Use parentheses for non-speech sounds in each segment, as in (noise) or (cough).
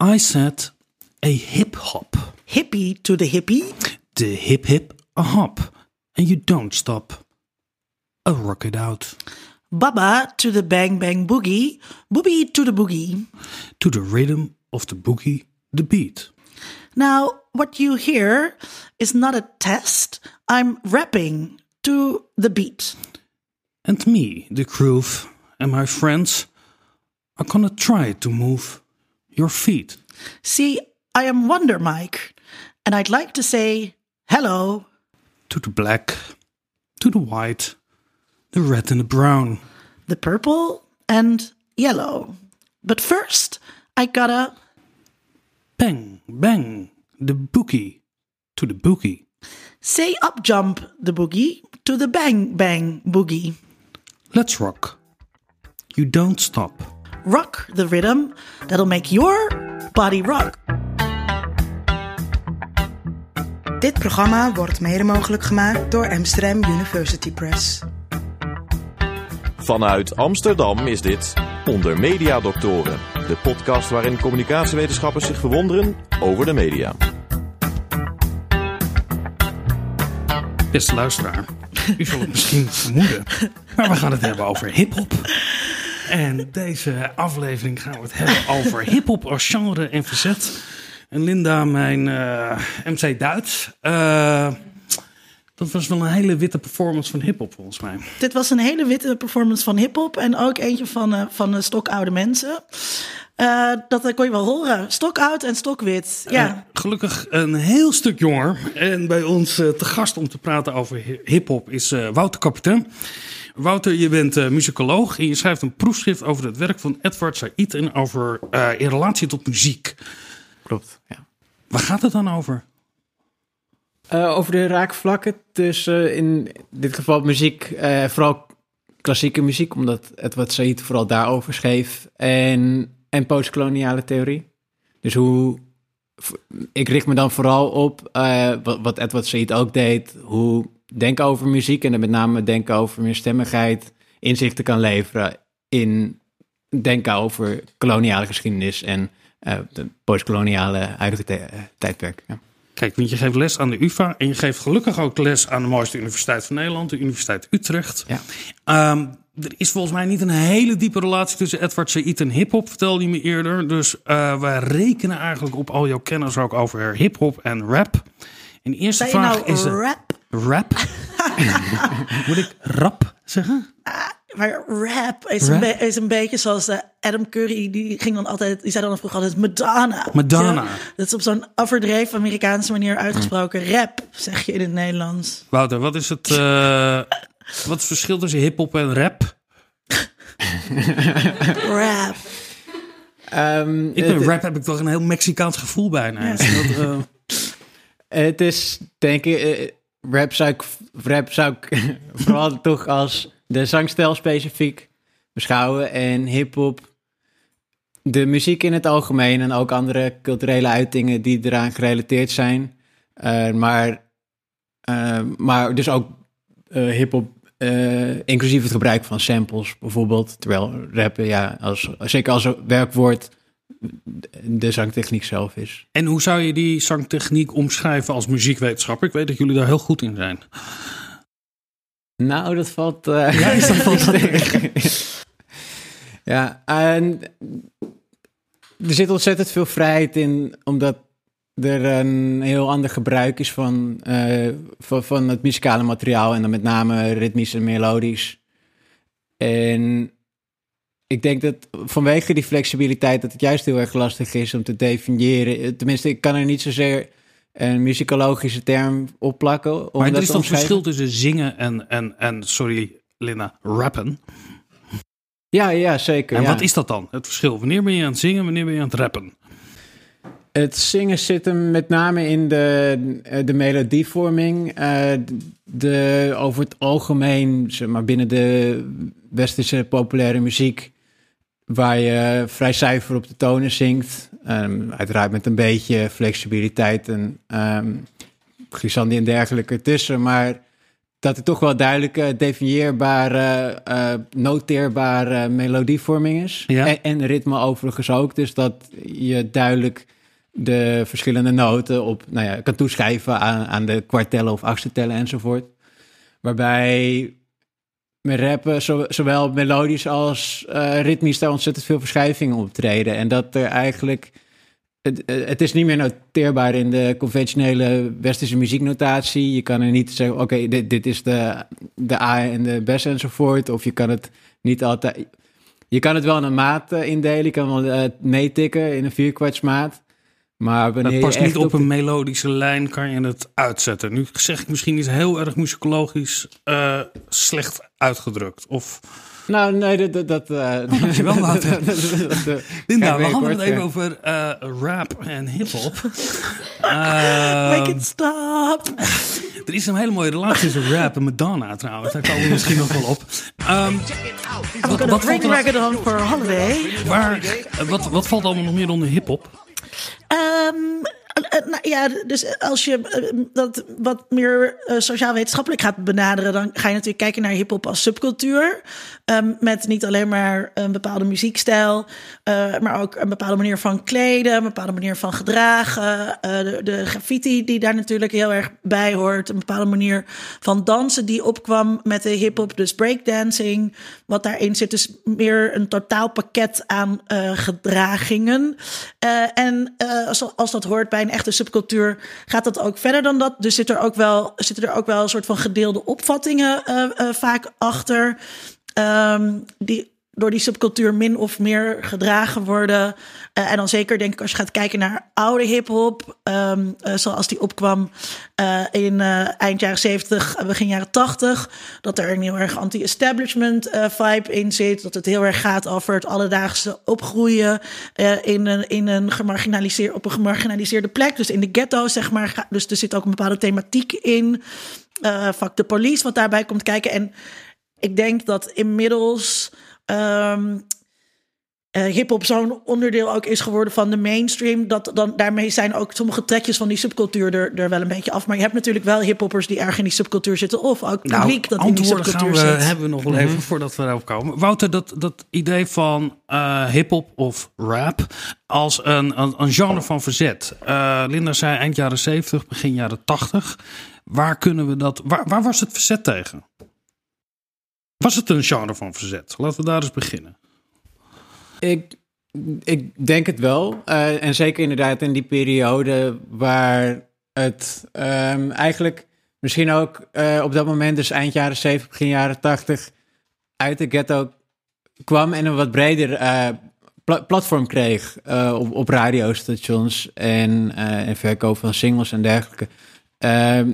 I said a hip hop. Hippie to the hippie. The hip hip a hop. And you don't stop. A rock it out. Baba to the bang bang boogie. Boogie to the boogie. To the rhythm of the boogie, the beat. Now, what you hear is not a test. I'm rapping to the beat. And me, the groove, and my friends are gonna try to move your feet. See, I am Wonder Mike, and I'd like to say hello. To the black, to the white, the red and the brown. the purple and yellow. But first, I gotta Bang, bang, the boogie, to the boogie. say up jump the boogie to the bang bang boogie. Let's rock. You don't stop. Rock the rhythm that'll make your body rock. Dit programma wordt mede mogelijk gemaakt door Amsterdam University Press. Vanuit Amsterdam is dit Onder Media Doctoren, de podcast waarin communicatiewetenschappers zich verwonderen over de media. Beste luisteraar, u zal het misschien vermoeden, maar we gaan het hebben over hip-hop. En deze aflevering gaan we het hebben over hip-hop als genre en verzet. En Linda, mijn eh, MC Duits. eh, dat was wel een hele witte performance van hip-hop volgens mij. Dit was een hele witte performance van hip-hop en ook eentje van, eh, van de stokoude mensen. Eh, dat kon je wel horen. Stokoud en stokwit. Ja. Gelukkig een heel stuk jonger. En bij ons te gast om te praten over hi- hip-hop is Wouter Kapitein. Wouter, je bent eh, muzikoloog en je schrijft een proefschrift over het werk van Edward Said en over eh, in relatie tot muziek. Klopt, ja. Waar gaat het dan over? Eh, over de raakvlakken tussen in dit geval muziek, eh, vooral klassieke muziek, omdat Edward Said vooral daarover schreef, en, en postkoloniale theorie. Dus hoe, ik richt me dan vooral op eh, wat, wat Edward Said ook deed, hoe denken over muziek en dan met name denken over meerstemmigheid inzichten kan leveren in denken over koloniale geschiedenis en eh, de postkoloniale huidige eh, tijdperk. Ja. Kijk, want je geeft les aan de UvA en je geeft gelukkig ook les aan de mooiste universiteit van Nederland, de Universiteit Utrecht. Ja. Ehm, er is volgens mij niet een hele diepe relatie tussen Edward Said en hip-hop, vertelde je me eerder. Dus eh wij rekenen eigenlijk op al jouw kennis ook over hip-hop en rap. En de eerste vraag nou is: rap? Rap? (laughs) Moet ik rap zeggen? Maar rap is, Rap? Een, is een beetje zoals eh, Adam Curry. Die ging dan altijd, die zei dan vroeger altijd Madonna. Madonna. Ja, dat is op zo'n overdreven Amerikaanse manier uitgesproken. Rap, zeg je in het Nederlands. Wouter, wat is het, eh, (laughs) wat is het verschil tussen hip-hop en rap? (laughs) Rap. Ehm, Ik ben rap heb ik toch een heel Mexicaans gevoel bijna. Dat, eh, het is, denk ik, eh, rap zou ik, rap zou ik (laughs) vooral toch als de zangstijl specifiek beschouwen. En hip-hop, de muziek in het algemeen en ook andere culturele uitingen die eraan gerelateerd zijn. Eh, maar, eh, maar dus ook eh, hip-hop, inclusief het gebruik van samples bijvoorbeeld. Terwijl rappen, ja, als, zeker als werkwoord de zangtechniek zelf is. En hoe zou je die zangtechniek omschrijven als muziekwetenschapper? Ik weet dat jullie daar heel goed in zijn. Nou, dat valt. eh Ja, is dat (laughs) valt (laughs) ja, en er zit ontzettend veel vrijheid in, omdat er een heel ander gebruik is van, eh, van, van het muzikale materiaal en dan met name ritmisch en melodisch. En ik denk dat vanwege die flexibiliteit dat het juist heel erg lastig is om te definiëren. Tenminste, ik kan er niet zozeer een muzikologische term op plakken. Maar er is omschrijven. verschil tussen zingen en, en, en sorry Linda, rappen. Ja, ja, zeker. En ja. wat is dat dan? Het verschil. Wanneer ben je aan het zingen, wanneer ben je aan het rappen? Het zingen zit hem met name in de, eh, de melodievorming. eh, de, over het algemeen, zeg maar binnen de westerse populaire muziek, waar je vrij cijfer op de tonen zingt. Ehm, uiteraard met een beetje flexibiliteit en glissandi en dergelijke ertussen. Maar dat er toch wel duidelijke, definieerbare, uh, noteerbare melodievorming is. Ja. En, en ritme overigens ook. Dus dat je duidelijk de verschillende noten op, nou ja, kan toeschrijven aan, aan de kwartellen of achtstellen enzovoort. Waarbij met rappen, zo, zowel melodisch als uh, ritmisch, daar ontzettend veel verschuivingen optreden. En dat er eigenlijk. Het, het, is niet meer noteerbaar in de conventionele westerse muzieknotatie. Je kan er niet zeggen, oké, dit, dit is de, de A en de bes enzovoort. Of je kan het niet altijd... Je kan het wel in een maat uh, indelen. Je kan wel meetikken in een vierkwartsmaat. Maar wanneer dat past niet op een melodische lijn, kan je het uitzetten. Nu zeg ik misschien iets heel erg muzikologisch uh, slecht uitgedrukt. Of... Nou, nee, dat... dat uh, oh, dankjewel, Wouter. (laughs) Linda, we hadden het even over uh, rap en hiphop. (laughs) Make it stop. (laughs) Er is een hele mooie relatie tussen rap en Madonna trouwens. Daar komen we misschien nog wel op. Um, wat, wat valt er on for holiday. Waar, wat, wat valt allemaal nog meer onder hiphop? Um, nou ja, dus als je dat wat meer sociaal-wetenschappelijk gaat benaderen, dan ga je natuurlijk kijken naar hip-hop als subcultuur. Um, met niet alleen maar een bepaalde muziekstijl, uh, maar ook een bepaalde manier van kleden, een bepaalde manier van gedragen. De, de, graffiti die daar natuurlijk heel erg bij hoort. Een bepaalde manier van dansen die opkwam met de hip-hop, dus breakdancing. Wat daarin zit, dus meer een totaal pakket aan gedragingen. en als, als dat hoort bij een echte subcultuur gaat dat ook verder dan dat. Dus zit er ook wel, zitten er ook wel een soort van gedeelde opvattingen vaak achter. Um, die door die subcultuur min of meer gedragen worden. Uh, en dan zeker denk ik als je gaat kijken naar oude hip-hop, um, uh, zoals die opkwam uh, in eind jaren 70, begin jaren 80, dat er een heel erg anti-establishment vibe in zit. Dat het heel erg gaat over het alledaagse opgroeien in een, in een gemarginaliseerd, op een gemarginaliseerde plek. Dus in de ghetto, zeg maar. Dus er zit ook een bepaalde thematiek in. Fuck de police, wat daarbij komt kijken. En ik denk dat inmiddels. Um, uh, hip-hop zo'n onderdeel ook is geworden van de mainstream. Dat dan, daarmee zijn ook sommige trekjes van die subcultuur er, er wel een beetje af. Maar je hebt natuurlijk wel hip-hoppers die erg in die subcultuur zitten. Of ook publiek nou, dat in die subcultuur gaan we, zit. hebben we nog wel even mm -hmm. voordat we daarop komen. Wouter, dat, dat idee van uh, hip-hop of rap als een, een, een genre van verzet. Uh, Linda zei eind jaren 70, begin jaren 80. Waar kunnen we dat. Waar, waar was het verzet tegen? Was het een genre van verzet? Laten we daar eens beginnen. Ik, ik denk het wel. Uh, en zeker inderdaad in die periode waar het um, eigenlijk misschien ook uh, op dat moment, dus eind jaren 70, begin jaren 80, uit de ghetto kwam en een wat breder pla platform kreeg op, op radiostations en, en verkoop van singles en dergelijke. Ehm,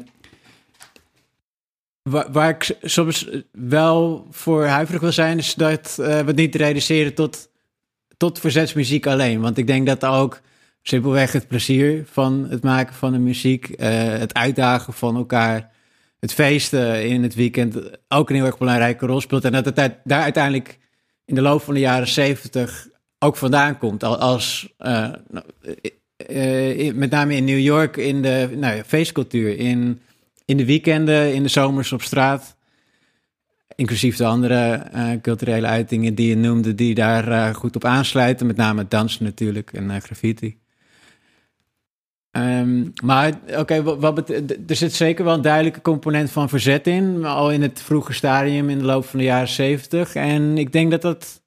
Waar, ik soms wel voor huiverig wil zijn, is dat uh, we het niet reduceren tot, tot verzetsmuziek alleen. Want ik denk dat ook simpelweg het plezier van het maken van de muziek, uh, het uitdagen van elkaar, het feesten in het weekend ook een heel erg belangrijke rol speelt. En dat het daar uiteindelijk in de loop van de jaren zeventig ook vandaan komt. Als, uh, met name in New York, in de nou feestcultuur, in in de weekenden, in de zomers op straat. Inclusief de andere uh, culturele uitingen die je noemde, die daar uh, goed op aansluiten. Met name dansen natuurlijk en uh, graffiti. Um, maar oké, wat, er zit zeker wel een duidelijke component van verzet in. Al in het vroege stadium in de loop van de jaren zeventig. En ik denk dat dat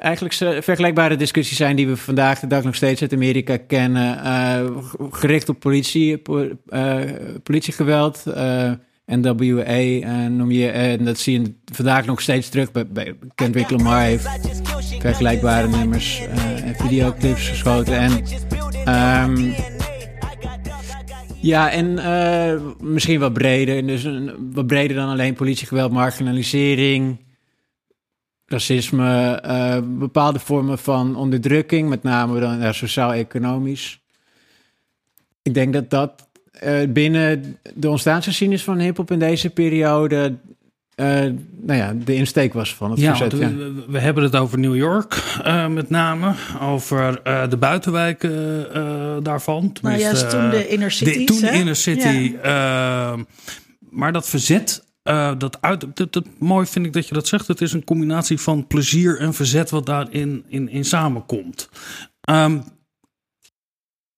eigenlijk vergelijkbare discussies zijn die we vandaag de dag nog steeds uit Amerika kennen. Uh, gericht op politie, po uh, politiegeweld. Uh, NWA noem je. En dat zie je vandaag nog steeds terug. Bij, bij Kendrick Lamar heeft vergelijkbare nummers en videoclips geschoten. En um, ja, en misschien wat breder. Dus wat breder dan alleen politiegeweld, marginalisering racisme, uh, bepaalde vormen van onderdrukking, met name dan sociaal-economisch. Ik denk dat dat uh, binnen de ontstaansgeschiedenis van hip-hop in deze periode. Uh, nou ja, de insteek was van het ja, verzet. We, ja. we hebben het over New York met name, over de buitenwijken daarvan. Nou juist toen de inner cities. De, toen de inner city. Ja. maar dat verzet eh, dat uit. Dat, dat, mooi vind ik dat je dat zegt. Het is een combinatie van plezier en verzet wat daarin in, in samenkomt. Ehm,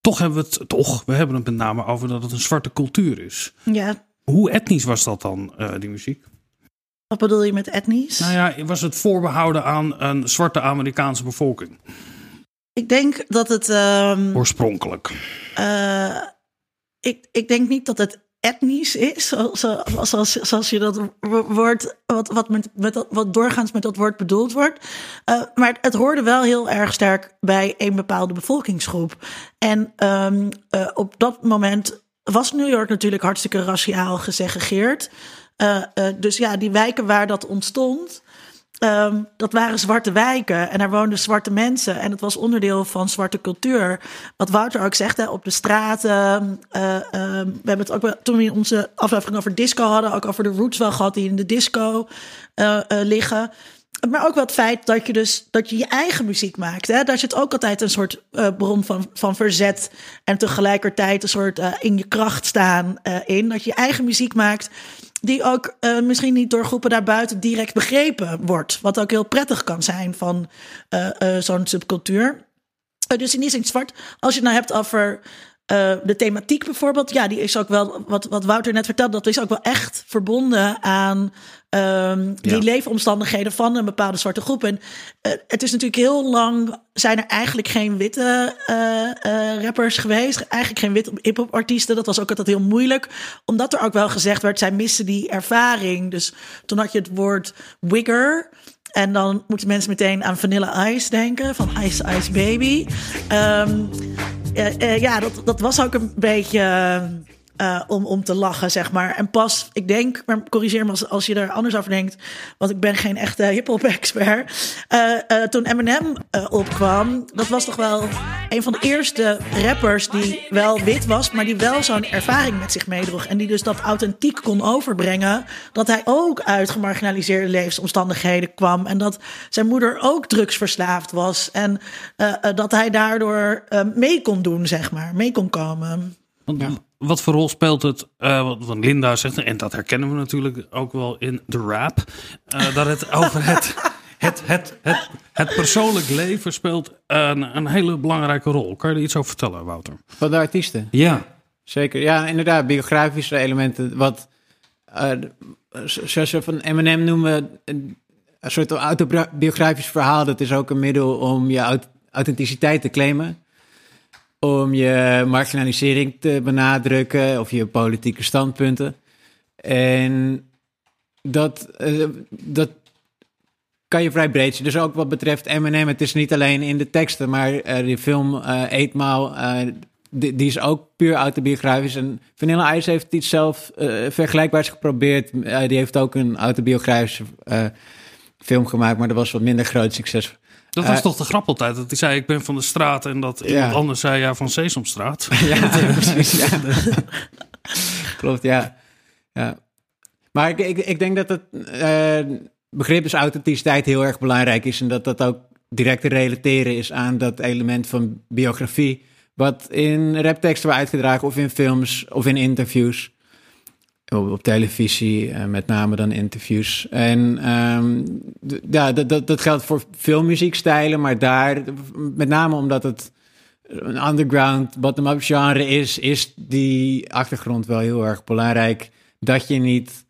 toch hebben we het, toch, we hebben het met name over dat het een zwarte cultuur is. Ja, Hoe etnisch was dat dan, eh, die muziek? wat bedoel je met etnisch? Nou ja, was het voorbehouden aan een zwarte Amerikaanse bevolking? Ik denk dat het. ehm, Oorspronkelijk. eh, ik, ik denk niet dat het etnisch is, zoals, je dat wo- woord, wat, wat, met, wat doorgaans met dat woord bedoeld wordt. Eh, maar het hoorde wel heel erg sterk bij een bepaalde bevolkingsgroep. En ehm, eh, op dat moment was New York natuurlijk hartstikke raciaal gesegregeerd. Eh, dus ja, die wijken waar dat ontstond, Ehm, dat waren zwarte wijken en daar woonden zwarte mensen. En het was onderdeel van zwarte cultuur. Wat Wouter ook zegt, hè, op de straten. ehm, we hebben het ook toen we onze aflevering over disco hadden, ook over de roots wel gehad die in de disco eh, eh, liggen. Maar ook wel het feit dat je dus dat je je eigen muziek maakt. Hè? Daar zit ook altijd een soort bron van, van verzet. En tegelijkertijd een soort in je kracht staan in. Dat je je eigen muziek maakt. Die ook eh, misschien niet door groepen daarbuiten direct begrepen wordt. Wat ook heel prettig kan zijn van eh, eh, zo'n subcultuur. Dus in die zin zwart. Als je het nou hebt over de thematiek bijvoorbeeld. Ja, die is ook wel, wat, wat Wouter net vertelde, dat is ook wel echt verbonden aan ehm, die Ja. leefomstandigheden van een bepaalde zwarte groep. En eh, het is natuurlijk heel lang, zijn er eigenlijk geen witte eh, eh, rappers geweest. Eigenlijk geen witte hip-hop artiesten. Dat was ook altijd heel moeilijk. Omdat er ook wel gezegd werd, zij missen die ervaring. Dus toen had je het woord wigger. En dan moeten mensen meteen aan Vanilla Ice denken, van Ice Ice Baby. Ehm, eh, eh, ja, dat, dat was ook een beetje eh, om, om te lachen, zeg maar. En pas, ik denk, maar corrigeer me als, als je er anders over denkt, want ik ben geen echte hip-hop expert. Eh, eh, toen Eminem eh, opkwam, dat was toch wel een van de eerste rappers die wel wit was, maar die wel zo'n ervaring met zich meedroeg. En die dus dat authentiek kon overbrengen. Dat hij ook uit gemarginaliseerde levensomstandigheden kwam. En dat zijn moeder ook drugsverslaafd was. En eh, eh, dat hij daardoor eh, mee kon doen, zeg maar. Mee kon komen. Want Wat voor rol speelt het? eh, wat Linda zegt, en dat herkennen we natuurlijk ook wel in de rap. eh, dat het over het, het, het, het, het persoonlijk leven speelt een, een hele belangrijke rol. Kan je er iets over vertellen, Wouter? Van de artiesten. Ja. Zeker, ja, inderdaad, biografische elementen. Wat, eh, zoals we van Eminem noemen, een, soort autobiografisch verhaal. Dat is ook een middel om je aut- authenticiteit te claimen. Om je marginalisering te benadrukken of je politieke standpunten. En dat, eh, dat kan je vrij breed zien. Dus ook wat betreft Eminem, het is niet alleen in de teksten, maar eh die film eh Eetmaal, die, die is ook puur autobiografisch. En Vanilla Ice heeft iets zelf vergelijkbaars geprobeerd. Die heeft ook een autobiografische film gemaakt, maar dat was wat minder groot succes. Dat was Eh, toch de grap altijd? Dat hij zei, ik ben van de straat. En dat iemand anders zei, ja, van Sesamstraat. (laughs) (laughs) (laughs) Ja, precies. Ja. Klopt, ja. ja. Maar ik, ik, ik denk dat het eh, begrip dus authenticiteit heel erg belangrijk is. En dat dat ook direct te relateren is aan dat element van biografie. Wat in rapteksten wordt uitgedragen, of in films, of in interviews. Op, op televisie, eh, met name dan interviews. En ehm, d- ja, dat, dat, dat geldt voor veel muziekstijlen, maar daar, met name omdat het een underground bottom-up genre is, is die achtergrond wel heel erg belangrijk. Dat je niet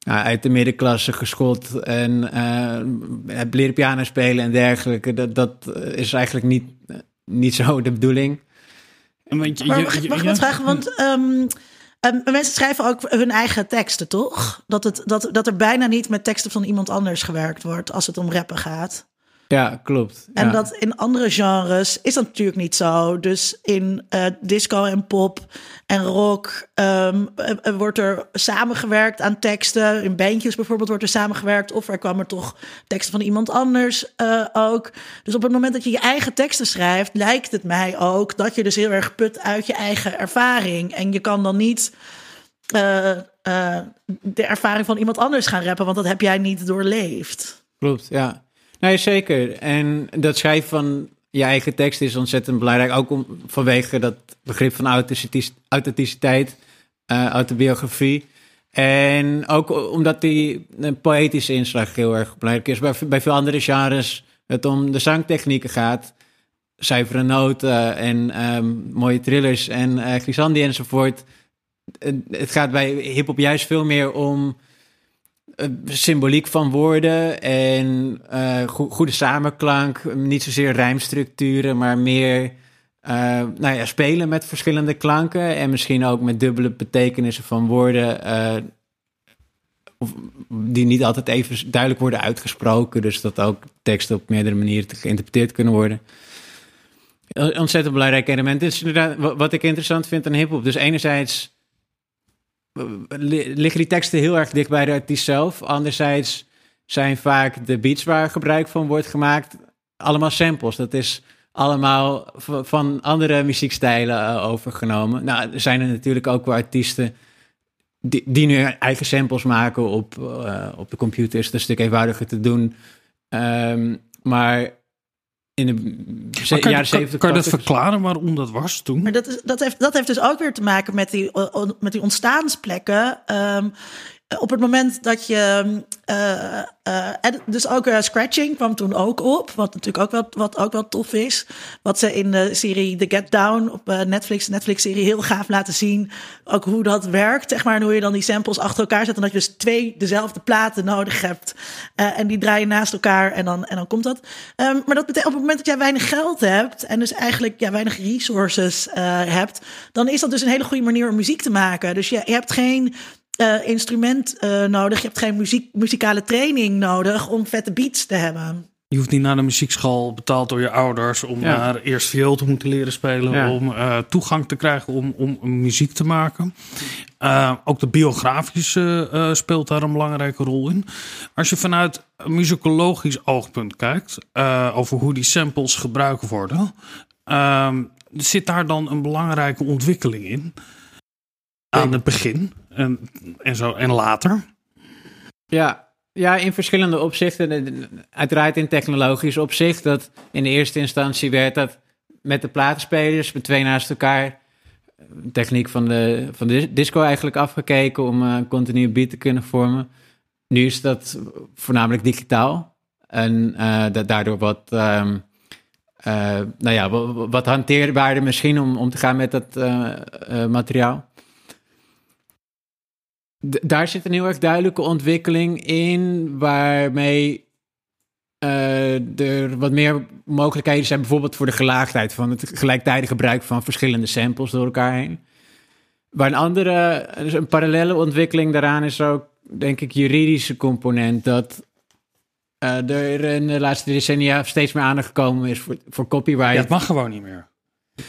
nou, uit de middenklasse geschoold en eh hebt leren piano spelen en dergelijke. Dat, dat is eigenlijk niet, niet zo de bedoeling. En weet je, Maar je- mag, ik- je- mag ik ja? wat vragen? Want ehm, ehm, mensen schrijven ook hun eigen teksten, toch? Dat, het, dat, dat er bijna niet met teksten van iemand anders gewerkt wordt als het om rappen gaat. Ja, klopt. En ja. dat in andere genres is dat natuurlijk niet zo. Dus in eh, disco en pop en rock ehm, eh, eh, wordt er samengewerkt aan teksten. In bandjes bijvoorbeeld wordt er samengewerkt. Of er kwam er toch teksten van iemand anders ook. Dus op het moment dat je je eigen teksten schrijft, lijkt het mij ook dat je dus heel erg put uit je eigen ervaring. En je kan dan niet de ervaring van iemand anders gaan rappen, want dat heb jij niet doorleefd. Klopt, ja. Nee, zeker. En dat schrijven van je eigen tekst is ontzettend belangrijk. Ook om, vanwege dat begrip van authenticiteit, eh, autobiografie. En ook omdat die poëtische inslag heel erg belangrijk is. Bij, bij veel andere genres het om de zangtechnieken gaat. Zuivere noten en ehm, mooie thrillers en uh, enzovoort. Het gaat bij hip-hop juist veel meer om symboliek van woorden en go goede samenklank. Niet zozeer rijmstructuren, maar meer uh, nou ja, spelen met verschillende klanken en misschien ook met dubbele betekenissen van woorden. Die niet altijd even duidelijk worden uitgesproken. Dus dat ook teksten op meerdere manieren geïnterpreteerd kunnen worden. Ontzettend belangrijk element. Dit is inderdaad wat ik interessant vind aan hip-hop. Dus enerzijds liggen die teksten heel erg dicht bij de artiest zelf. Anderzijds zijn vaak de beats waar gebruik van wordt gemaakt allemaal samples. Dat is allemaal van andere muziekstijlen uh, overgenomen. Nou, er zijn er natuurlijk ook wel artiesten die, nu eigen samples maken op, uh, op de computer. Is een stuk eenvoudiger te doen. Um, maar in de kan, jaren 70. Kan, kan je dat verklaren waarom dat was toen? Maar dat, is, dat, heeft, dat heeft dus ook weer te maken met die, met die ontstaansplekken. Um, op het moment dat je. Uh, uh, en dus ook uh, scratching kwam toen ook op. Wat natuurlijk ook wel, wat ook wel tof is. Wat ze in de serie The Get Down op Netflix, Netflix-serie, heel gaaf laten zien. Ook hoe dat werkt, zeg maar. En hoe je dan die samples achter elkaar zet. En dat je dus twee dezelfde platen nodig hebt. en die draaien naast elkaar en dan, en dan komt dat. Um, maar dat op het moment dat jij weinig geld hebt. En dus eigenlijk ja, weinig resources hebt. Dan is dat dus een hele goede manier om muziek te maken. Dus je, je hebt geen uh, instrument uh, nodig. Je hebt geen muziek, muzikale training nodig om vette beats te hebben. Je hoeft niet naar de muziekschool betaald door je ouders om ja. naar eerst viool te moeten leren spelen, ja. om uh, toegang te krijgen om, om muziek te maken. ook de biografische speelt daar een belangrijke rol in. Als je vanuit een muzikologisch oogpunt kijkt over hoe die samples gebruikt worden, zit daar dan een belangrijke ontwikkeling in? Aan het begin en, en, zo, en later? Ja, ja, in verschillende opzichten. Uiteraard in technologisch opzicht. Dat in de eerste instantie werd dat met de platenspelers, met twee naast elkaar. Techniek van de, van de disco eigenlijk afgekeken om een continue beat te kunnen vormen. Nu is dat voornamelijk digitaal. En uh, dat daardoor wat, um, uh, nou ja, wat, wat hanteerbaarder misschien om, om te gaan met dat uh, materiaal daar zit een heel erg duidelijke ontwikkeling in, waarmee uh, er wat meer mogelijkheden zijn, bijvoorbeeld voor de gelaagdheid van het gelijktijdig gebruik van verschillende samples door elkaar heen. Waar een andere, dus een parallele ontwikkeling daaraan is ook, denk ik, juridische component. Dat uh, er in de laatste decennia steeds meer aandacht gekomen is voor, voor copyright. Ja, het mag gewoon niet meer.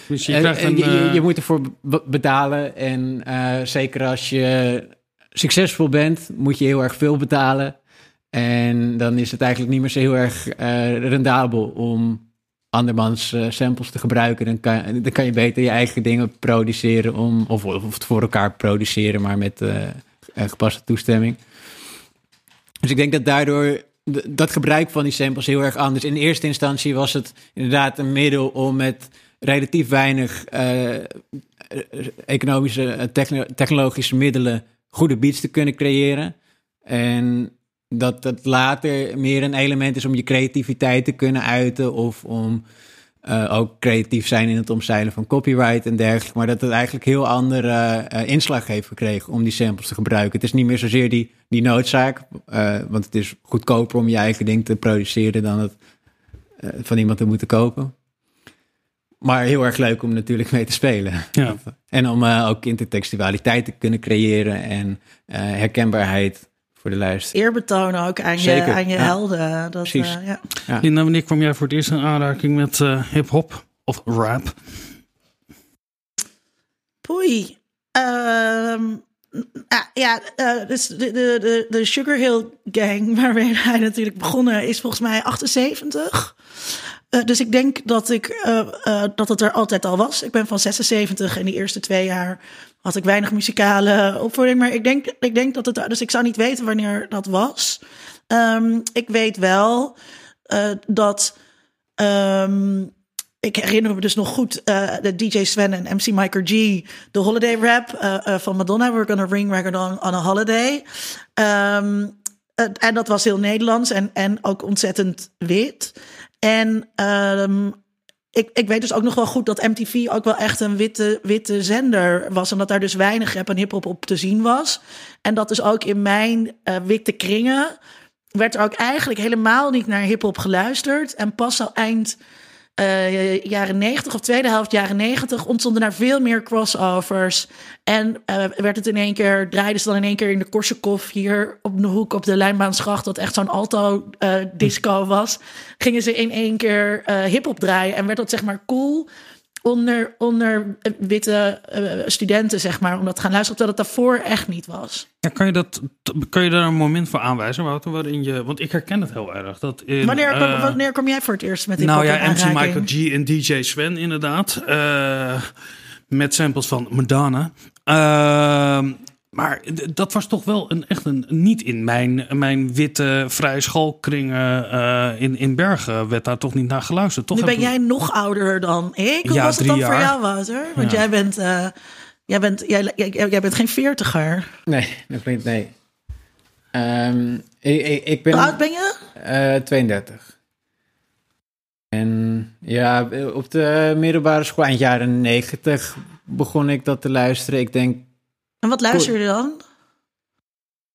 Dus je, krijgt een, je, je, je, moet ervoor betalen. En uh, zeker als je succesvol bent, moet je heel erg veel betalen. En dan is het eigenlijk niet meer zo heel erg uh, rendabel om andermans uh, samples te gebruiken. Dan kan, dan kan je beter je eigen dingen produceren om, of, of het voor elkaar produceren, maar met uh, gepaste toestemming. Dus ik denk dat daardoor dat gebruik van die samples heel erg anders. In eerste instantie was het inderdaad een middel om met relatief weinig economische, technologische middelen goede beats te kunnen creëren. En dat dat later meer een element is om je creativiteit te kunnen uiten of om uh, ook creatief zijn in het omzeilen van copyright en dergelijke. Maar dat het eigenlijk heel andere uh, inslag heeft gekregen om die samples te gebruiken. Het is niet meer zozeer die, die noodzaak, uh, want het is goedkoper om je eigen ding te produceren dan het van iemand te moeten kopen. Maar heel erg leuk om natuurlijk mee te spelen. Ja. En om uh, ook intertextualiteit te kunnen creëren en uh, herkenbaarheid voor de luister. Eerbetoon ook aan je, aan je helden. Dat, Precies. Uh, ja. ja. Linda, wanneer kwam jij voor het eerst in aanraking met hip-hop of rap? Poei. Um, ja, dus de, de, de, de Sugar Hill Gang, (laughs) waarmee hij natuurlijk begonnen, is volgens mij 78. Uh, dus ik denk dat, ik, uh, uh, dat het er altijd al was. Ik ben van 76 en die eerste twee jaar had ik weinig muzikale opvoeding. Maar ik denk, ik denk dat het. Dus ik zou niet weten wanneer dat was. Um, ik weet wel dat. Um, ik herinner me dus nog goed de DJ Sven en MC Michael G, de holiday rap van Madonna. We're gonna ring record on, a holiday. Um, en dat was heel Nederlands en, en ook ontzettend wit. En um, ik, ik weet dus ook nog wel goed dat MTV ook wel echt een witte, witte zender was. En dat daar dus weinig rap en hip-hop op te zien was. En dat dus ook in mijn witte kringen werd er ook eigenlijk helemaal niet naar hip-hop geluisterd. En pas al eind uh, jaren 90 of tweede helft jaren 90 ontstonden daar veel meer crossovers. En uh, werd het in één keer, draaiden ze dan in één keer in de Korsakoff hier op de hoek op de Lijnbaansgracht, dat echt zo'n alto uh, disco was. Gingen ze in één keer hip-hop draaien en werd dat zeg maar cool onder, onder witte uh, studenten, zeg maar, om dat te gaan luisteren, terwijl het daarvoor echt niet was. Ja, kan, je dat, kan je daar een moment voor aanwijzen, Wouter, waarin je, want ik herken het heel erg. Dat in, wanneer, uh, wanneer kom jij voor het eerst met die Nou ja, MC Michael G en DJ Sven inderdaad, uh, met samples van Madonna. Ehm, maar dat was toch wel een, echt een. Niet in mijn, mijn witte vrije schoolkringen uh, in, in Bergen werd daar toch niet naar geluisterd. Toch nu ben jij nog ouder dan ik. Hoe ja, was het dan jaar. voor jou, Wouter? Want ja. jij bent. Uh, jij, bent jij, jij, jij, bent geen veertiger. Nee, dat niet. Nee. Um, ik, ik, ik ben. Hoe oud ben je? Uh, 32. En ja, op de middelbare school eind jaren 90 begon ik dat te luisteren. Ik denk en wat luister je dan?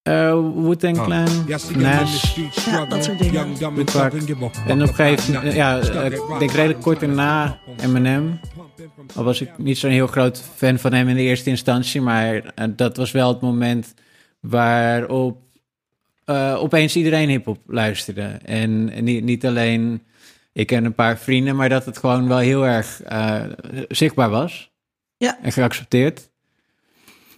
Uh, Wu-Tang Clan, oh. Nash, ja, dat soort dingen. Tupac. En op een gegeven moment, ja, ik denk redelijk kort daarna Eminem. Al was ik niet zo'n heel groot fan van hem in de eerste instantie, maar uh, dat was wel het moment waarop uh, opeens iedereen hip-hop luisterde. En, en niet, niet alleen ik en een paar vrienden, maar dat het gewoon wel heel erg zichtbaar was. Ja. En geaccepteerd.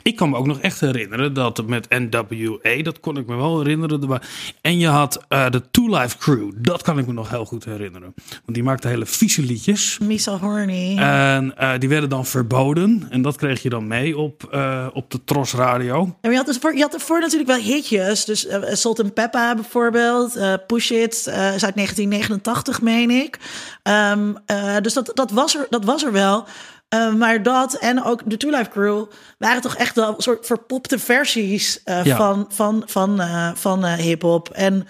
Ik kan me ook nog echt herinneren dat met NWA, dat kon ik me wel herinneren. En je had uh, de Two Life Crew, dat kan ik me nog heel goed herinneren. Want die maakte hele vieze liedjes. Misa Horny. En uh, die werden dan verboden. En dat kreeg je dan mee op, uh, op de Tros Radio. En je had, dus voor, je had ervoor natuurlijk wel hitjes. Dus Salt and Peppa bijvoorbeeld. Push It is uit 1989, meen ik. Um, dus dat, dat, was er, dat was er wel. Uh, maar dat en ook de Two Life Crew waren toch echt wel een soort verpopte versies uh, ja. van, van, van, uh, van hip-hop. En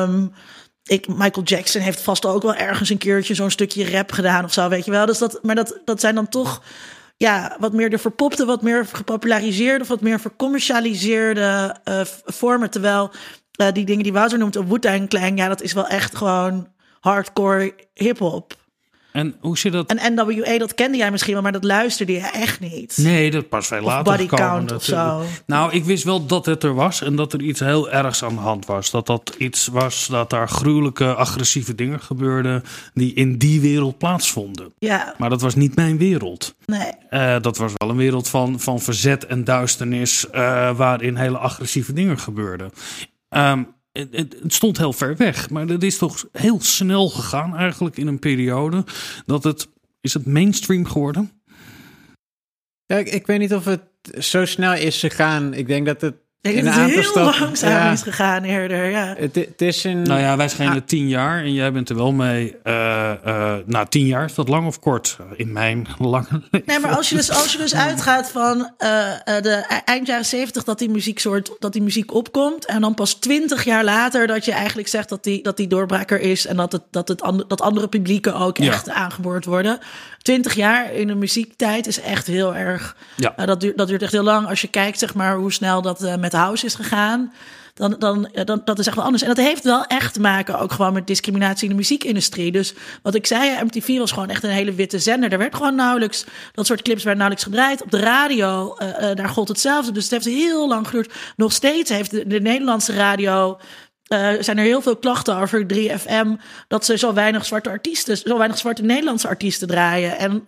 um, ik, Michael Jackson heeft vast ook wel ergens een keertje zo'n stukje rap gedaan of zo, weet je wel. Dus dat, maar dat, dat zijn dan toch ja, wat meer de verpopte, wat meer gepopulariseerde, of wat meer vercommercialiseerde vormen. Terwijl die dingen die Wouter noemt, een Wu-Tang Clan, ja, dat is wel echt gewoon hardcore hip-hop. En hoe zit dat? En NWA, dat kende jij misschien wel, maar dat luisterde je echt niet. Nee, dat pas veel later body count of zo. Nou, ik wist wel dat het er was en dat er iets heel ergs aan de hand was. Dat dat iets was, dat daar gruwelijke, agressieve dingen gebeurden die in die wereld plaatsvonden. Ja. Maar dat was niet mijn wereld. Nee. Uh, dat was wel een wereld van, van verzet en duisternis, uh, waarin hele agressieve dingen gebeurden. Um, het, stond heel ver weg. Maar dat is toch heel snel gegaan eigenlijk in een periode. Dat het, is het mainstream geworden? Ja, ik weet niet of het zo snel is gegaan. Ik denk dat het ik denk dat het heel langzaam ja. is gegaan eerder, ja. Het, het, is een... Nou ja, wij schijnen ah. tien jaar en jij bent er wel mee. Uh, uh, nou, tien jaar, is dat lang of kort? In mijn (laughs) lange leven. Nee, maar als je dus, als je dus uitgaat van uh, de e-, eind jaren zeventig... dat die muzieksoort, dat die muziek opkomt... en dan pas twintig jaar later dat je eigenlijk zegt dat die, dat die doorbraker is... en dat, het, dat, het and, dat andere publieken ook ja. echt aangeboord worden... 20 jaar in de muziektijd is echt heel erg. Ja. Uh, dat, duurt, dat duurt echt heel lang. Als je kijkt, zeg maar, hoe snel dat uh, met house is gegaan. Dan, dan, dan dat is echt wel anders. En dat heeft wel echt te maken ook gewoon met discriminatie in de muziekindustrie. Dus wat ik zei, MTV was gewoon echt een hele witte zender. Er werd gewoon nauwelijks, dat soort clips werden nauwelijks gedraaid. Op de radio, uh, daar gold hetzelfde. Dus het heeft heel lang geduurd. Nog steeds heeft de, de Nederlandse radio uh, zijn er heel veel klachten over 3FM dat ze zo weinig zwarte artiesten, zo weinig zwarte Nederlandse artiesten draaien. En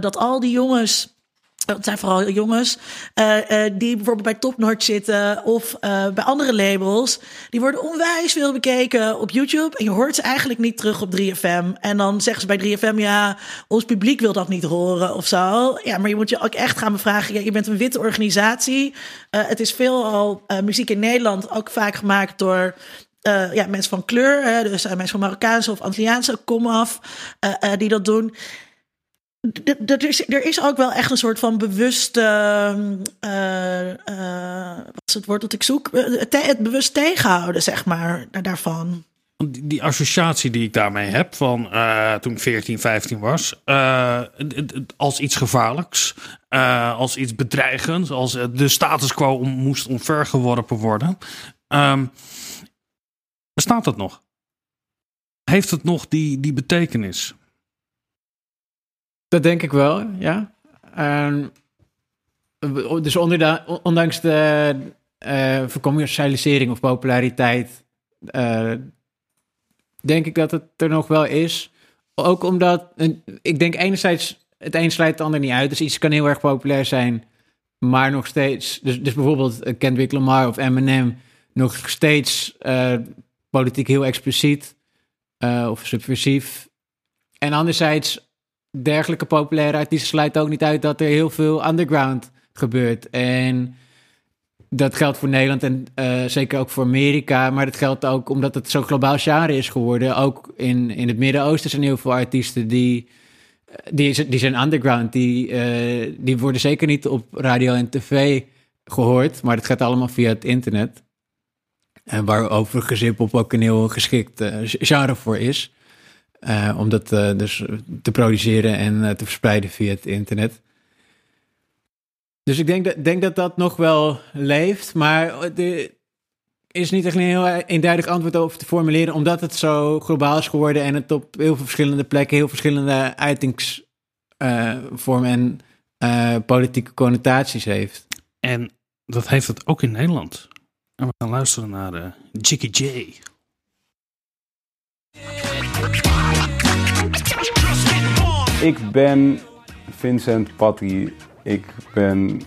dat al die jongens. Het zijn vooral jongens uh, uh, die bijvoorbeeld bij Top Noord zitten of bij andere labels. Die worden onwijs veel bekeken op YouTube. En je hoort ze eigenlijk niet terug op 3FM. En dan zeggen ze bij 3FM, ja, ons publiek wil dat niet horen of zo. Ja, maar je moet je ook echt gaan bevragen. Ja, je bent een witte organisatie. het is veelal muziek in Nederland ook vaak gemaakt door eh, ja, mensen van kleur, hè, dus mensen van Marokkaanse of Antilliaanse komaf, uh, die dat doen. Er is, er is ook wel echt een soort van bewuste, wat is het woord dat ik zoek? Het bewust tegenhouden, zeg maar, daarvan. Die, die associatie die ik daarmee heb van toen ik 14, 15 was, als iets gevaarlijks, als iets bedreigends, als de status quo moest omvergeworpen worden. Um, Bestaat dat nog? Heeft het nog die, die betekenis? Dat denk ik wel, ja. Uh, dus ondanks de uh, vercommercialisering of populariteit, uh, denk ik dat het er nog wel is. Ook omdat, ik denk enerzijds, het een sluit het ander niet uit. Dus iets kan heel erg populair zijn, maar nog steeds, dus, dus bijvoorbeeld Kendrick Lamar of Eminem, nog steeds politiek heel expliciet of subversief. En anderzijds, dergelijke populaire artiesten sluit ook niet uit dat er heel veel underground gebeurt. En dat geldt voor Nederland en uh, zeker ook voor Amerika. Maar dat geldt ook omdat het zo globaal genre is geworden. Ook in, in het Midden-Oosten zijn heel veel artiesten die, die, die zijn underground. Die, uh, die worden zeker niet op radio en tv gehoord. Maar dat gaat allemaal via het internet. En waar overigens hip-hop ook een heel geschikt genre voor is. Uh, om dat uh, dus te produceren en te verspreiden via het internet. Dus ik denk dat, denk dat dat nog wel leeft, maar er is niet echt een heel eenduidig antwoord over te formuleren, omdat het zo globaal is geworden en het op heel veel verschillende plekken heel verschillende uitingsvormen en politieke connotaties heeft. En dat heeft het ook in Nederland. En we gaan luisteren naar Jiggy J. Ik ben Vincent Patty. Ik ben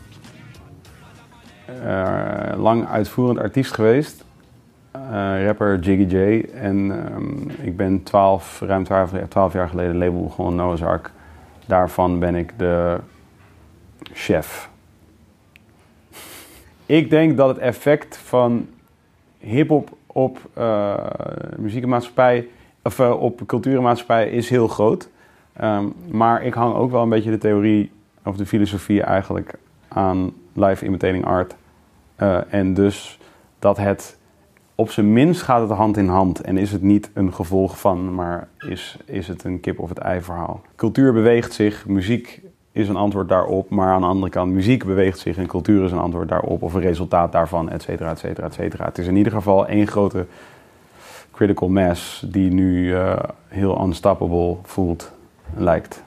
uh, lang uitvoerend artiest geweest. Uh, rapper Jiggy J. En um, ik ben 12, ruim 12, 12 jaar geleden label begonnen, Noah's Ark. Daarvan ben ik de chef. Ik denk dat het effect van hip-hop op uh, muziek en maatschappij, of uh, op cultuur en maatschappij is heel groot. Um, maar ik hang ook wel een beetje de theorie of de filosofie eigenlijk aan live imitating art. Uh, en dus dat het op zijn minst gaat het hand in hand en is het niet een gevolg van, maar is, is het een kip of het ei verhaal. Cultuur beweegt zich, muziek is een antwoord daarop. Maar aan de andere kant, muziek beweegt zich en cultuur is een antwoord daarop. Of een resultaat daarvan, et cetera, et cetera, et cetera. Het is in ieder geval één grote critical mass die nu uh, heel unstoppable voelt, lijkt.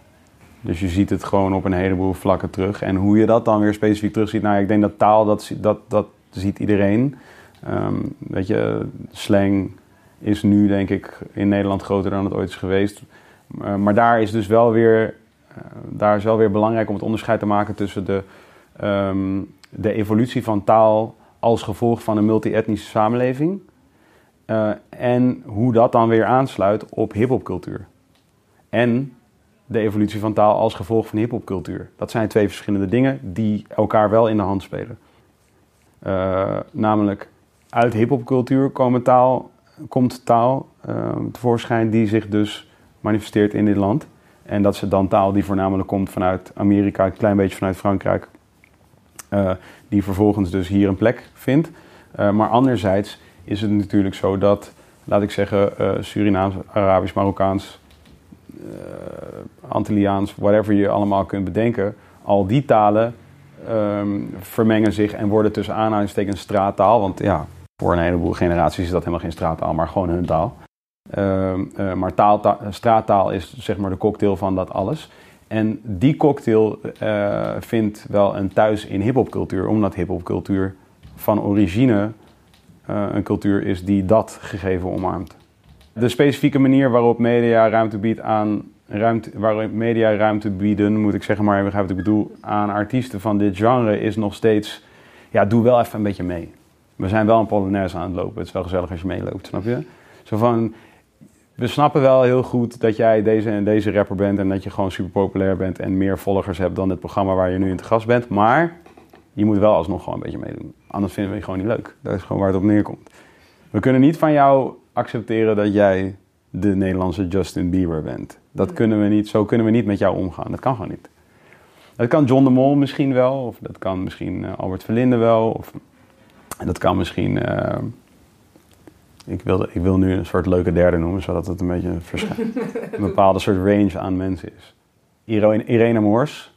Dus je ziet het gewoon op een heleboel vlakken terug. En hoe je dat dan weer specifiek terugziet, nou ik denk dat taal, dat, dat, dat ziet iedereen. Um, weet je, slang is nu denk ik in Nederland groter dan het ooit is geweest. Uh, maar daar is dus wel weer eh, daar is wel weer belangrijk om het onderscheid te maken tussen de, um, de evolutie van taal als gevolg van een multi-etnische samenleving. Uh, en hoe dat dan weer aansluit op hip-hopcultuur. En de evolutie van taal als gevolg van hip-hopcultuur. Dat zijn twee verschillende dingen die elkaar wel in de hand spelen. Uh, namelijk uit hip-hopcultuur taal, komt taal uh, tevoorschijn die zich dus manifesteert in dit land. En dat is dan taal die voornamelijk komt vanuit Amerika, een klein beetje vanuit Frankrijk. Die vervolgens dus hier een plek vindt. Maar anderzijds is het natuurlijk zo dat, laat ik zeggen, uh, Surinaams, Arabisch, Marokkaans, Antilliaans, whatever je allemaal kunt bedenken, al die talen um, vermengen zich en worden tussen aanhalingstekens straattaal. Want ja, voor een heleboel generaties is dat helemaal geen straattaal, maar gewoon hun taal. Uh, uh, maar taal, ta straattaal is zeg maar de cocktail van dat alles. En die cocktail uh, vindt wel een thuis in hip-hopcultuur, omdat hip-hopcultuur van origine uh, een cultuur is die dat gegeven omarmt. De specifieke manier waarop media ruimte biedt aan ruimte, waarop media ruimte bieden, moet ik zeggen, maar begrijp wat ik bedoel, aan artiesten van dit genre is nog steeds, ja, doe wel even een beetje mee. We zijn wel een polonaise aan het lopen. Het is wel gezellig als je meeloopt, snap je? Zo van, we snappen wel heel goed dat jij deze en deze rapper bent en dat je gewoon super populair bent en meer volgers hebt dan het programma waar je nu in te gast bent. Maar je moet wel alsnog gewoon een beetje meedoen. Anders vinden we je gewoon niet leuk. Dat is gewoon waar het op neerkomt. We kunnen niet van jou accepteren dat jij de Nederlandse Justin Bieber bent. Dat kunnen we niet, zo kunnen we niet met jou omgaan. Dat kan gewoon niet. Dat kan John de Mol misschien wel, of dat kan misschien eh, Albert Verlinde wel, of dat kan misschien. eh, ik, wil, ik wil nu een soort leuke derde noemen, zodat het een beetje verscha- (laughs) een bepaalde soort range aan mensen is. Irene, Irene Moors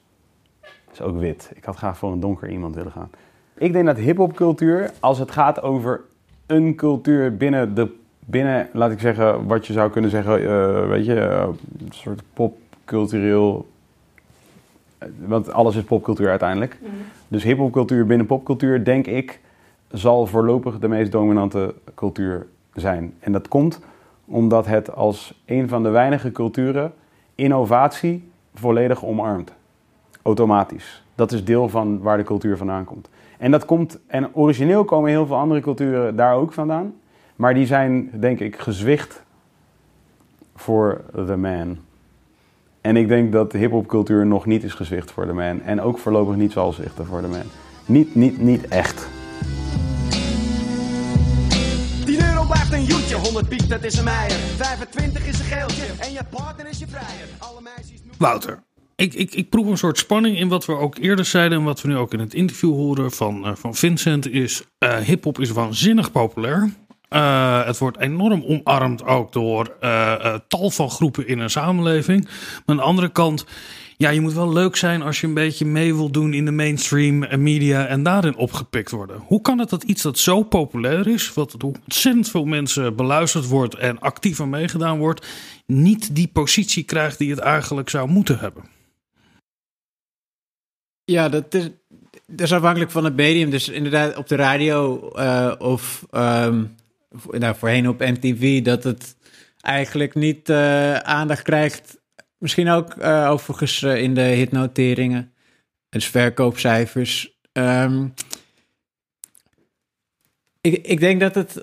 is ook wit. Ik had graag voor een donker iemand willen gaan. Ik denk dat hip-hopcultuur, als het gaat over een cultuur binnen de. Binnen, laat ik zeggen, wat je zou kunnen zeggen, eh, weet je, eh, een soort popcultureel. eh, Want alles is popcultuur uiteindelijk. Dus hip-hopcultuur binnen popcultuur, denk ik, zal voorlopig de meest dominante cultuur zijn. En dat komt omdat het als een van de weinige culturen innovatie volledig omarmt. Automatisch. Dat is deel van waar de cultuur vandaan komt. En dat komt, en origineel komen heel veel andere culturen daar ook vandaan. Maar die zijn, denk ik, gezwicht voor the man. En ik denk dat de hip-hopcultuur nog niet is gezwicht voor de man. En ook voorlopig niet zal zwichten voor de man. Niet, niet, niet echt. 10 euro blijft een joetje, 100 piek dat is een meier. 25 is een geeltje en je partner is je vrijer. Alle meisjes noemen... Wouter, ik, ik, ik proef een soort spanning in wat we ook eerder zeiden en wat we nu ook in het interview horen van, eh, van Vincent is eh hip-hop is waanzinnig populair. Eh, het wordt enorm omarmd ook door tal van groepen in een samenleving. Maar aan de andere kant, ja, je moet wel leuk zijn als je een beetje mee wil doen in de mainstream media en daarin opgepikt worden. Hoe kan het dat iets dat zo populair is, wat door ontzettend veel mensen beluisterd wordt en actief aan meegedaan wordt, niet die positie krijgt die het eigenlijk zou moeten hebben? Ja, dat is, afhankelijk van het medium. Dus inderdaad op de radio eh, of ehm, nou, voorheen op MTV... dat het eigenlijk niet eh, aandacht krijgt. Misschien ook eh, overigens in de hitnoteringen. Dus verkoopcijfers. Ehm, ik, ik denk dat het...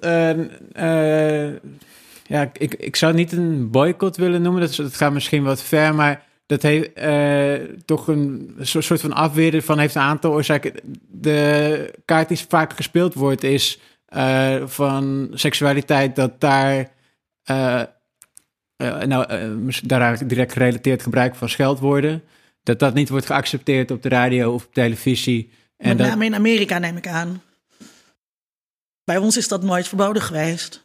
ja, ik, ik zou niet een boycott willen noemen. Dat, dat gaat misschien wat ver, maar dat heeft eh, toch een so- soort van afweer van heeft een aantal oorzaken. De kaart die vaak gespeeld wordt is eh, van seksualiteit dat daar eh, nou, daaraan direct gerelateerd gebruik van scheldwoorden. Dat dat niet wordt geaccepteerd op de radio of op televisie. En Met dat, name in Amerika neem ik aan. Bij ons is dat nooit verboden geweest.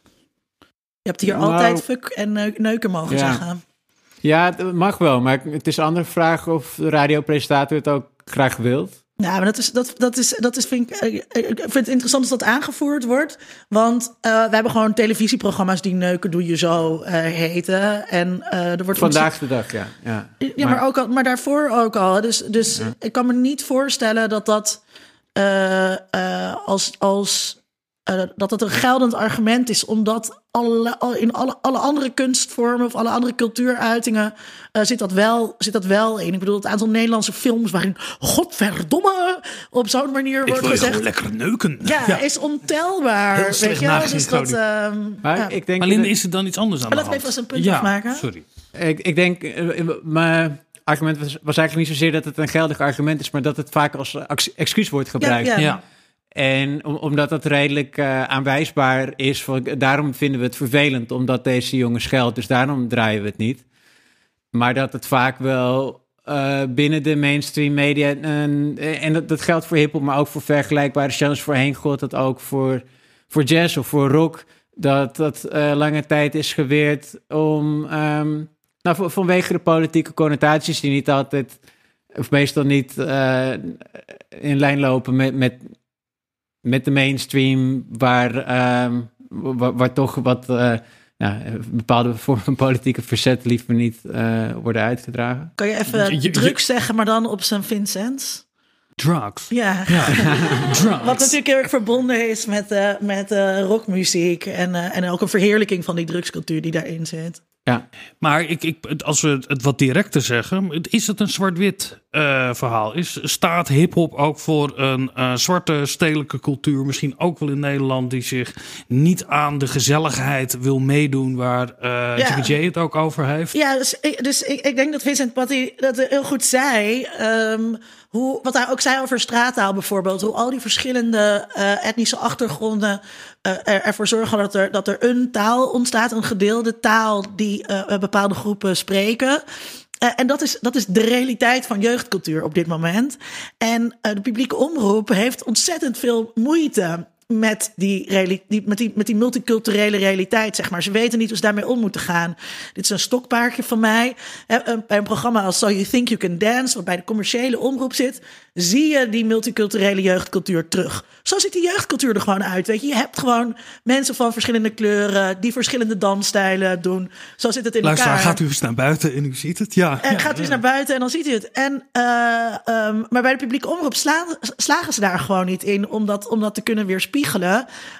Je hebt hier Nou, altijd fuck en neuk- neuken mogen Ja. zeggen. Ja, het mag wel, maar het is een andere vraag of de radiopresentator het ook graag wilt. Ja, maar dat is, dat, dat is, dat is vind ik, eh, ik vind het interessant als dat aangevoerd wordt. Want eh, we hebben gewoon televisieprogramma's die neuken doe je zo eh, heten. En eh, er wordt Vandaag de dag, ja. Ja, Ja, maar, ook al, maar daarvoor ook al. Dus, dus ik kan me niet voorstellen dat dat eh, eh, als, als eh, dat het een geldend argument is, omdat alle, al- in alle, alle andere kunstvormen of alle andere cultuuruitingen eh, zit, dat wel, zit dat wel in. Ik bedoel, het aantal Nederlandse films waarin godverdomme op zo'n manier wordt gezegd. lekker neuken. Ja, is ontelbaar. Heel Weet je wel? Dus dat, ehm, Maar ja. ik denk Maar Linde, is er dan iets anders aan Maar de laat me hand? even eens een punt ja, afmaken. sorry. Ik, ik denk, eh, mijn argument was, was eigenlijk niet zozeer dat het een geldig argument is, maar dat het vaak als ex- excuus wordt gebruikt. Ja, Ja. En om- omdat dat redelijk eh, aanwijsbaar is, daarom vinden we het vervelend, omdat deze jongen scheldt, dus daarom draaien we het niet. Maar dat het vaak wel eh, binnen de mainstream media, en, en dat, dat geldt voor hiphop, maar ook voor vergelijkbare genres voorheen, gold dat ook voor, voor jazz of voor rock, dat dat eh, lange tijd is geweerd om, ehm, nou, van- vanwege de politieke connotaties die niet altijd, of meestal niet eh, in lijn lopen met, met, met de mainstream, waar, ehm, waar, waar toch wat eh, ja, bepaalde vormen van politieke verzet liever niet eh, worden uitgedragen. Kan je even Je- je- drugs zeggen, maar dan op zijn Vincent? Drugs. Ja. (laughs) Drugs. Wat natuurlijk heel erg verbonden is met, eh, met eh, rockmuziek. En, eh, en ook een verheerlijking van die drugscultuur die daarin zit. Ja, Maar ik, ik, als we het wat directer zeggen, is het een zwart-wit eh, verhaal is. Staat hip-hop ook voor een eh, zwarte stedelijke cultuur, misschien ook wel in Nederland, die zich niet aan de gezelligheid wil meedoen, waar eh Ja. J het ook over heeft? Ja, dus, ik, dus ik, ik denk dat Vincent Patty dat heel goed zei. Ehm, hoe, wat hij ook zei over straattaal bijvoorbeeld. Hoe al die verschillende eh, etnische achtergronden er, ervoor zorgen dat er, dat er een taal ontstaat. Een gedeelde taal die eh, bepaalde groepen spreken. En dat is, dat is de realiteit van jeugdcultuur op dit moment. En de publieke omroep heeft ontzettend veel moeite met die, die, met, die, met die multiculturele realiteit, zeg maar. Ze weten niet hoe ze daarmee om moeten gaan. Dit is een stokpaardje van mij. Eh, Bij een programma als So You Think You Can Dance, wat bij de commerciële omroep zit, zie je die multiculturele jeugdcultuur terug. Zo ziet die jeugdcultuur er gewoon uit. Weet je, je hebt gewoon mensen van verschillende kleuren die verschillende dansstijlen doen. Zo zit het in Luisteraar, elkaar. gaat u eens naar buiten en u ziet het? Ja. En ja, gaat u eens naar buiten en dan ziet u het. En, eh, ehm, maar bij de publieke omroep slaan, slagen ze daar gewoon niet in om dat, om dat te kunnen weerspiegelen.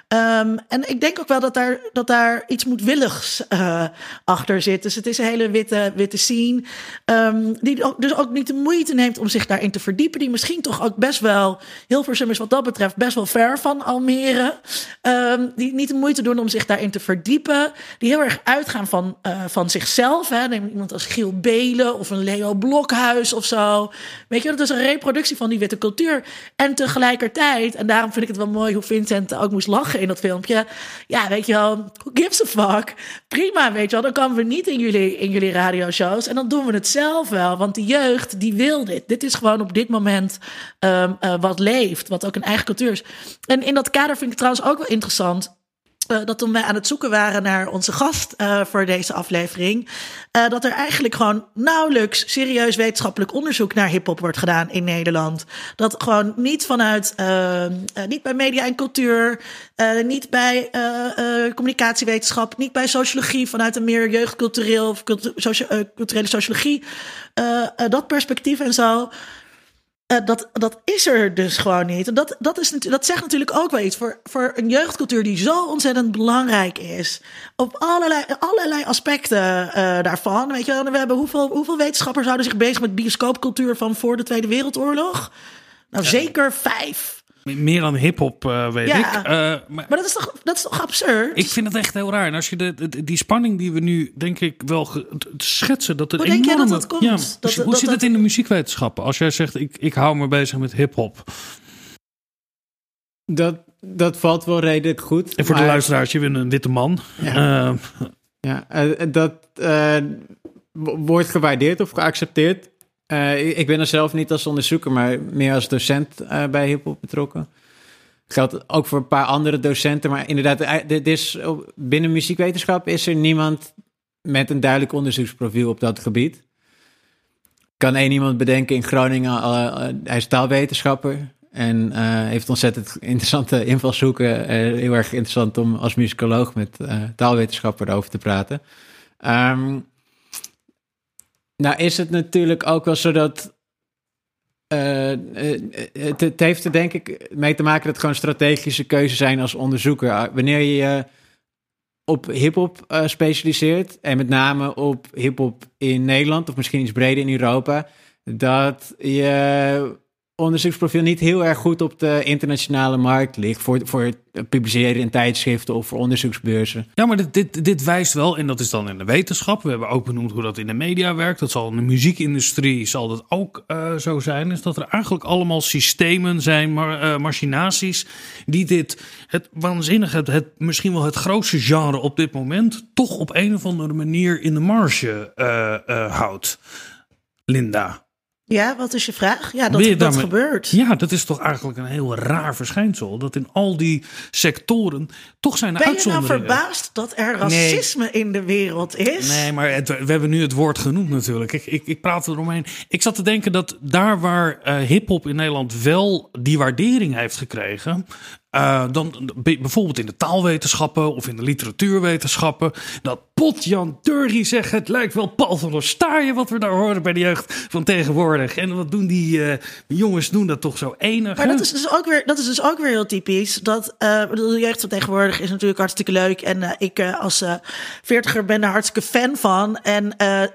Ehm, en ik denk ook wel dat daar, dat daar iets moedwilligs eh, achter zit. Dus het is een hele witte, witte scene. ehm, die dus ook niet de moeite neemt om zich daarin te verdiepen. Die misschien toch ook best wel, Hilversum is wat dat betreft best wel ver van Almere. Ehm, die niet de moeite doen om zich daarin te verdiepen. Die heel erg uitgaan van, eh, van zichzelf. Hè. Neem iemand als Giel Belen of een Leo Blokhuis of zo. Weet je, dat is een reproductie van die witte cultuur. En tegelijkertijd, en daarom vind ik het wel mooi hoe Vincent ook moest lachen in dat filmpje. Ja, weet je wel, who gives a fuck? Prima, weet je wel, dan komen we niet in jullie, in jullie radioshows. En dan doen we het zelf wel, want de jeugd die wil dit. Dit is gewoon op dit moment ehm, eh, wat leeft, wat ook een eigen cultuur is. En in dat kader vind ik trouwens ook wel interessant. Eh, dat toen wij aan het zoeken waren naar onze gast eh, voor deze aflevering, eh, dat er eigenlijk gewoon nauwelijks serieus wetenschappelijk onderzoek naar hip-hop wordt gedaan in Nederland. Dat gewoon niet vanuit, niet bij media en cultuur, niet bij communicatiewetenschap, niet bij sociologie, vanuit een meer jeugdcultureel of culturele sociologie, dat perspectief en zo. Eh, dat, dat is er dus gewoon niet. En dat, dat, is, dat zegt natuurlijk ook wel iets voor, voor een jeugdcultuur die zo ontzettend belangrijk is. Op allerlei, allerlei aspecten eh, daarvan. Weet je, wel. we hebben hoeveel, hoeveel wetenschappers houden zich bezig met bioscoopcultuur van voor de Tweede Wereldoorlog? Nou, zeker vijf. Meer dan hip-hop, eh, weet Ja. ik. Eh, maar Maar dat is toch, dat is toch absurd? ik vind het echt heel raar. En als je de, de- die spanning die we nu, denk ik, wel ge- te schetsen, dat er Hoe denk jij dat dat komt? Ja, Dat- dus dat- hoe dat- zit het dat- in de muziekwetenschappen? Als jij zegt, ik, ik hou me bezig met hip-hop. Dat, dat valt wel redelijk goed. En voor de luisteraars, je bent een witte man. Ja. Ja, eh, dat eh, wo- wordt gewaardeerd of geaccepteerd. Eh, ik- ben er zelf niet als onderzoeker, maar meer als docent eh, bij hiphop betrokken. Geldt ook voor een paar andere docenten, maar inderdaad, eh, dit is, binnen muziekwetenschap is er niemand met een duidelijk onderzoeksprofiel op dat gebied. Kan één iemand bedenken in Groningen, hij is taalwetenschapper en heeft ontzettend interessante invalshoeken. Heel erg interessant om als muzikoloog met taalwetenschapper over te praten. Ehm, nou is het natuurlijk ook wel zo dat eh, eh, het, het heeft er denk ik mee te maken dat het gewoon strategische keuzes zijn als onderzoeker. Ah, Wanneer je je op hip-hop eh, specialiseert en met name op hip-hop in Nederland of misschien iets breder in Europa, dat je onderzoeksprofiel niet heel erg goed op de internationale markt ligt voor, voor het publiceren in tijdschriften of voor onderzoeksbeurzen. Ja, maar dit, dit, dit wijst wel, en dat is dan in de wetenschap. We hebben ook benoemd hoe dat in de media werkt. Dat zal in de muziekindustrie zal dat ook eh, zo zijn. Is dat er eigenlijk allemaal systemen zijn, maar, eh, machinaties, die dit, het waanzinnige, het, het, misschien wel het grootste genre op dit moment, toch op een of andere manier in de marge eh, houdt. Linda. Ja, wat is je vraag? Ja, dat, dat daarmee- gebeurt. Ja, dat is toch eigenlijk een heel raar verschijnsel. Dat in al die sectoren toch zijn er Ben je nou uitzonderingen. verbaasd dat er racisme in de wereld is? Nee, maar het- we hebben nu het woord genoemd natuurlijk. Ik, ik, ik praat eromheen. Ik zat te denken dat daar waar eh hip-hop in Nederland wel die waardering heeft gekregen. Eh, dan bijvoorbeeld in de taalwetenschappen of in de literatuurwetenschappen. Dat kapot. Jan Durry zegt, het lijkt wel Paul van der Staaien wat we daar horen bij de jeugd van tegenwoordig. En wat doen die eh, jongens, doen dat toch zo enig. Maar dat is, dus ook weer, dat is dus ook weer heel typisch. Dat, eh, de jeugd van tegenwoordig is natuurlijk hartstikke leuk. En ik als veertiger ben er hartstikke fan van. En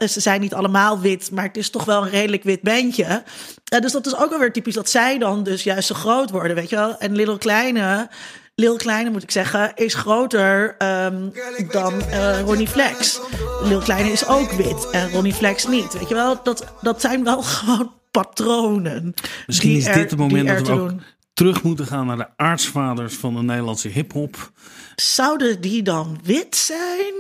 ze zijn niet allemaal wit, maar het is toch wel een redelijk wit bandje. Dus dat is ook wel weer typisch dat zij dan dus juist zo groot worden, weet je wel. En Little Kleine... Lil Kleine, moet ik zeggen, is groter ehm, dan eh, Ronnie Flex. Lil Kleine is ook wit en Ronnie Flex niet. Weet je wel, dat, dat zijn wel (laughs) gewoon patronen. Misschien is er- dit het moment dat we ook doen. terug moeten gaan naar de aartsvaders van de Nederlandse hip-hop. Zouden die dan wit zijn?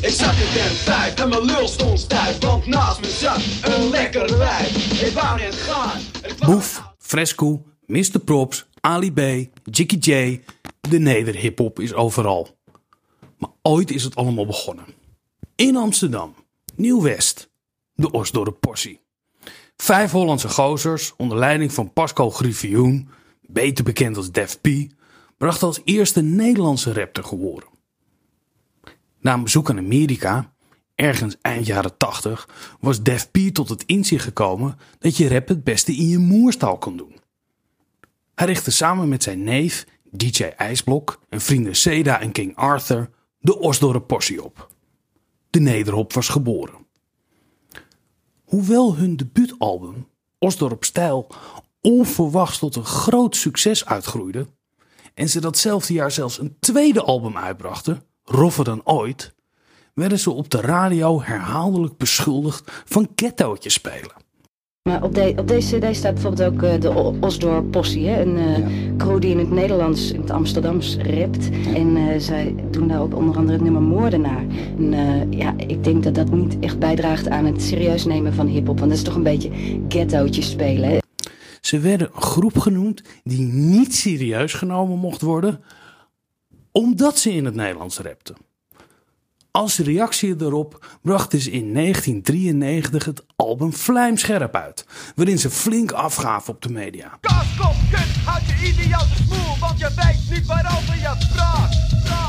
Ik zat in den vijf en mijn lul stond stijf, want naast me zat een lekker wijf. Ik wou net gaan. Boef, Fresco, Mr. Props, Ali B, Jiggy J. De neder-hiphop is overal. Maar ooit is het allemaal begonnen. In Amsterdam, Nieuw-West, de Osdorp Possie. Vijf Hollandse gozers onder leiding van Pascal Griffioen, beter bekend als Def P, brachten als eerste Nederlandse rap te. Na een bezoek aan Amerika, ergens eind jaren 80, was Def P tot het inzicht gekomen dat je rap het beste in je moerstaal kon doen. Hij richtte samen met zijn neef, DJ IJsblok en vrienden Seda en King Arthur de Osdorp Possie op. De Nederhop was geboren. Hoewel hun debuutalbum, Osdorp Stijl, onverwachts tot een groot succes uitgroeide en ze datzelfde jaar zelfs een tweede album uitbrachten, Roffer dan ooit, werden ze op de radio herhaaldelijk beschuldigd van ghettootjes spelen. Maar op, de- op deze cd staat bijvoorbeeld ook eh, de O- Osdorp Possie, hè? een eh, crew die in het Nederlands, in het Amsterdams rapt. En eh, zij doen daar ook onder andere het nummer Moordenaar. En ja, ik denk dat dat niet echt bijdraagt aan het serieus nemen van hiphop, want dat is toch een beetje ghettootjes spelen. Hè? Ze werden een groep genoemd die niet serieus genomen mocht worden, omdat ze in het Nederlands rapten. Als reactie erop brachten ze in 1993 het album Vlijmscherp uit, waarin ze flink afgaven op de media. Kaaskop, kut, houd je idiote smoel, want je weet niet waarover je praat.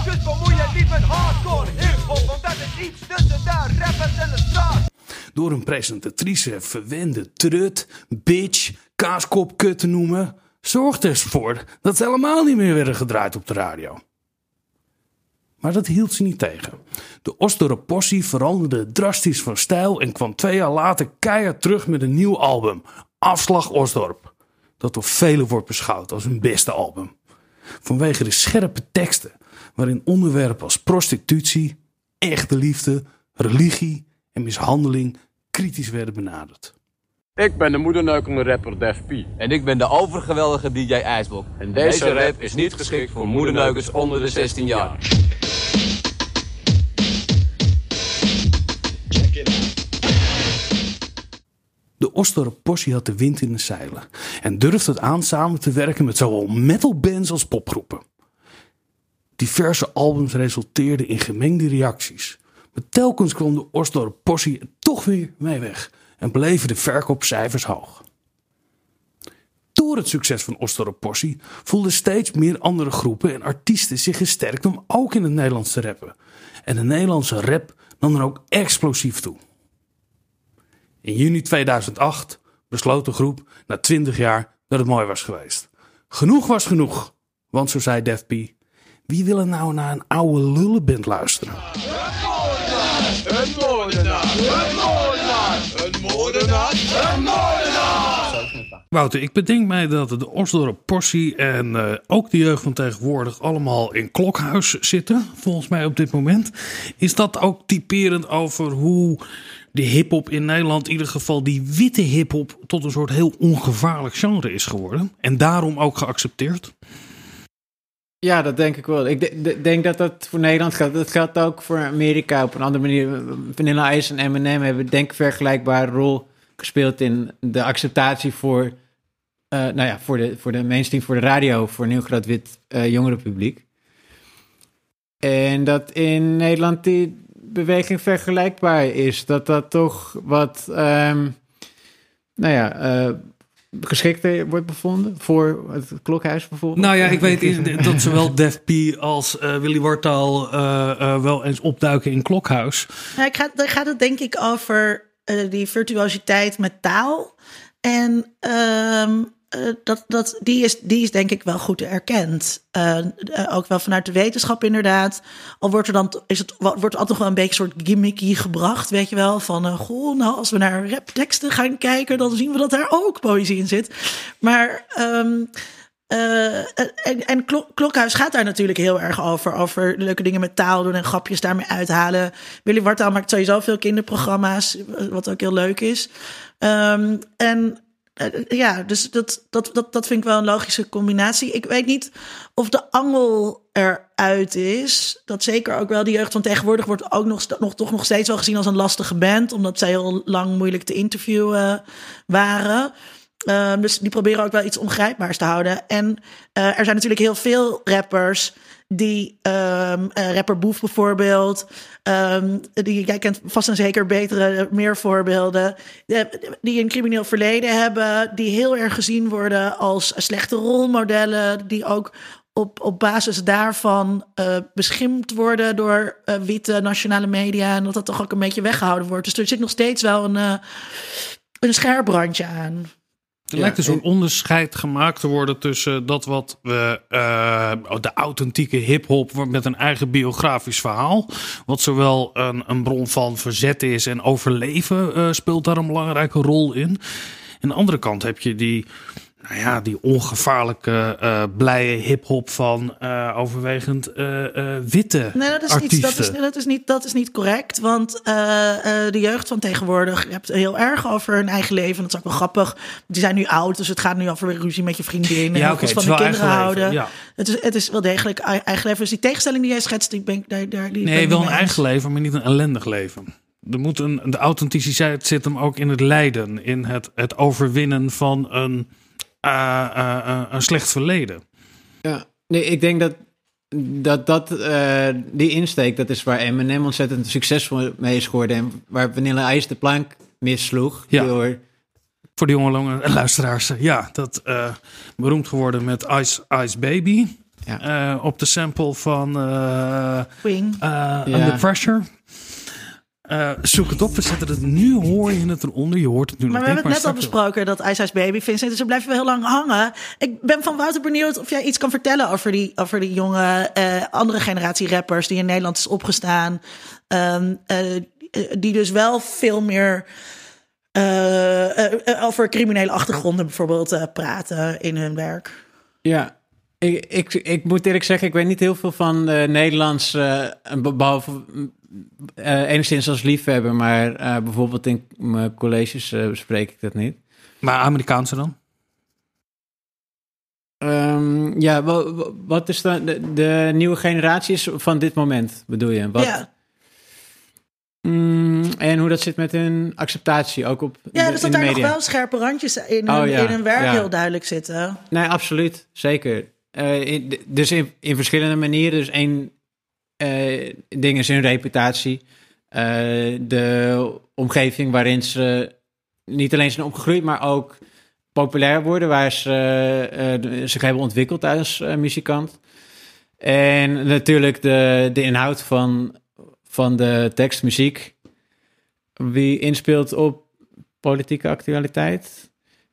Dus bemoei je niet met hardcore hip-hop, want dat is iets tussen de rappers en de straat. Door een presentatrice verwende trut, bitch, kaaskop, kut te noemen, zorgde ervoor dat ze helemaal niet meer werden gedraaid op de radio. Maar dat hield ze niet tegen. De Osdorp Possie veranderde drastisch van stijl en kwam twee jaar later keihard terug met een nieuw album, Afslag Osdorp. Dat door velen wordt beschouwd als hun beste album. Vanwege de scherpe teksten, waarin onderwerpen als prostitutie, echte liefde, religie en mishandeling kritisch werden benaderd. Ik ben de moederneukende rapper Def P. En ik ben de overgeweldige DJ IJsblok. En deze rap is niet geschikt voor moederneukers onder de 16 jaar. De Osdorp had de wind in de zeilen en durfde het aan samen te werken met zowel metalbands als popgroepen. Diverse albums resulteerden in gemengde reacties. Maar telkens kwam de Osdorp er toch weer mee weg en bleven de verkoopcijfers hoog. Door het succes van Osdorp Possie voelden steeds meer andere groepen en artiesten zich gesterkt om ook in het Nederlands te rappen. En de Nederlandse rap nam er ook explosief toe. In juni 2008 besloot de groep na 20 jaar dat het mooi was geweest. Genoeg was genoeg, want zo zei Def P. Wie wil nou naar een oude lullenband luisteren? Een moordenaar, een moordenaar, een moordenaar, een. Wouter, ik bedenk mij dat de Osdorp Portie en eh, ook de jeugd van tegenwoordig allemaal in klokhuis zitten, volgens mij op dit moment. Is dat ook typerend over hoe de hip-hop in Nederland, in ieder geval die witte hip-hop, tot een soort heel ongevaarlijk genre is geworden? En daarom ook geaccepteerd? Ja, dat denk ik wel. Ik de- de- denk dat dat voor Nederland geldt. Dat geldt ook voor Amerika op een andere manier. Vanilla Ice en Eminem hebben denk ik vergelijkbare rol gespeeld in de acceptatie voor, eh, nou ja, voor, de, voor de mainstream, voor de radio, voor een heel groot wit eh jongerenpubliek. En dat in Nederland die beweging vergelijkbaar is. Dat dat toch wat, ehm, nou ja, eh, geschikter wordt bevonden voor het klokhuis bijvoorbeeld? Nou ja, ik weet in- dat zowel (laughs) Def P als eh, Willy Wartaal eh, eh, wel eens opduiken in Klokhuis. Ja, ik ga, dan gaat het denk ik over eh, die virtuositeit met taal. En ehm, eh, dat, dat, die, is, die is denk ik wel goed erkend. Eh, eh, ook wel vanuit de wetenschap inderdaad. Al wordt er dan is het, wordt altijd wel een beetje een soort gimmicky gebracht, weet je wel. Van, goh, nou als we naar rapteksten gaan kijken, dan zien we dat daar ook poëzie in zit. Maar... ehm, eh, en en Klok- Klokhuis gaat daar natuurlijk heel erg over. Over leuke dingen met taal doen en grapjes daarmee uithalen. Willy Wartaal maakt sowieso veel kinderprogramma's, wat ook heel leuk is. Ehm, en ja, dus dat, dat, dat, dat vind ik wel een logische combinatie. Ik weet niet of de angel eruit is. Dat zeker ook wel. De jeugd van tegenwoordig wordt ook nog, nog, toch nog steeds wel gezien als een lastige band. Omdat zij heel lang moeilijk te interviewen waren. Ehm, dus die proberen ook wel iets ongrijpbaars te houden. En eh, er zijn natuurlijk heel veel rappers die, ehm, eh, rapper Boef bijvoorbeeld, ehm, die, jij kent vast en zeker betere, meer voorbeelden, eh, die een crimineel verleden hebben, die heel erg gezien worden als slechte rolmodellen, die ook op, op basis daarvan eh, beschimpt worden door eh, witte nationale media en dat dat toch ook een beetje weggehouden wordt. Dus er zit nog steeds wel een, eh, een scherbrandje aan. Er lijkt dus een onderscheid gemaakt te worden tussen dat wat we eh, de authentieke hip-hop met een eigen biografisch verhaal, wat zowel een, een bron van verzet is en overleven, eh, speelt daar een belangrijke rol in. Aan de andere kant heb je die, nou ja, die ongevaarlijke, eh blije hip-hop van eh, overwegend eh, witte Nee, dat is, artiesten. niet, dat, is, dat, is niet, dat is niet correct. Want de jeugd van tegenwoordig je hebt heel erg over hun eigen leven. Dat is ook wel grappig. Die zijn nu oud, dus het gaat nu over ruzie met je vriendin. En Ja, oké, van de kinderen houden. leven, ja. Het, is, het is wel degelijk ei- eigen leven. Dus die tegenstelling die jij schetst, die ben ik daar. daar die Nee, ik wel een eigen leven, maar niet een ellendig leven. Er moet een, de authenticiteit zit hem ook in het lijden, in het, het overwinnen van een, eh, eh, eh, een slecht verleden. Ja, nee, ik denk dat dat, dat eh, die insteek, dat is waar Eminem ontzettend succesvol mee is geworden. En waar Vanilla Ice de plank missloeg. Ja. Door, Voor de jonge longen luisteraars, ja, dat eh, beroemd geworden met Ice Ice Baby. Ja. Eh, op de sample van Queen. Ja. Under Pressure. Eh, zoek het op, we zetten het nu, hoor je het eronder. Je hoort het nu Maar nog we hebben het net al besproken dat Ice Ice Baby Vincent, dus we blijven wel heel lang hangen. Ik ben van Wouter benieuwd of jij iets kan vertellen over die, over die jonge eh, andere generatie rappers die in Nederland is opgestaan. Ehm, eh, die dus wel veel meer over criminele achtergronden bijvoorbeeld eh, praten in hun werk. ja, ik, ik, ik moet eerlijk zeggen, ik weet niet heel veel van eh, Nederlands, eh, behalve eh, enigszins als liefhebber, maar eh, bijvoorbeeld in mijn colleges bespreek ik dat niet. Maar Amerikaanse dan? Ehm, ja, wa- wa- wat is dan de, de nieuwe generaties van dit moment, bedoel je? Wat, Ja. Mm, en hoe dat zit met hun acceptatie, ook op Ja, de, dus in dat daar nog wel scherpe randjes in Oh, hun, ja, in hun werk ja. heel duidelijk zitten. Nee, absoluut. Zeker. Eh, dus in, in verschillende manieren. Dus één eh, ding is hun reputatie. Eh, de omgeving waarin ze niet alleen zijn opgegroeid, maar ook populair worden. Waar ze zich hebben ontwikkeld als muzikant. En natuurlijk de, de inhoud van, van de tekst, muziek. Wie inspeelt op politieke actualiteit.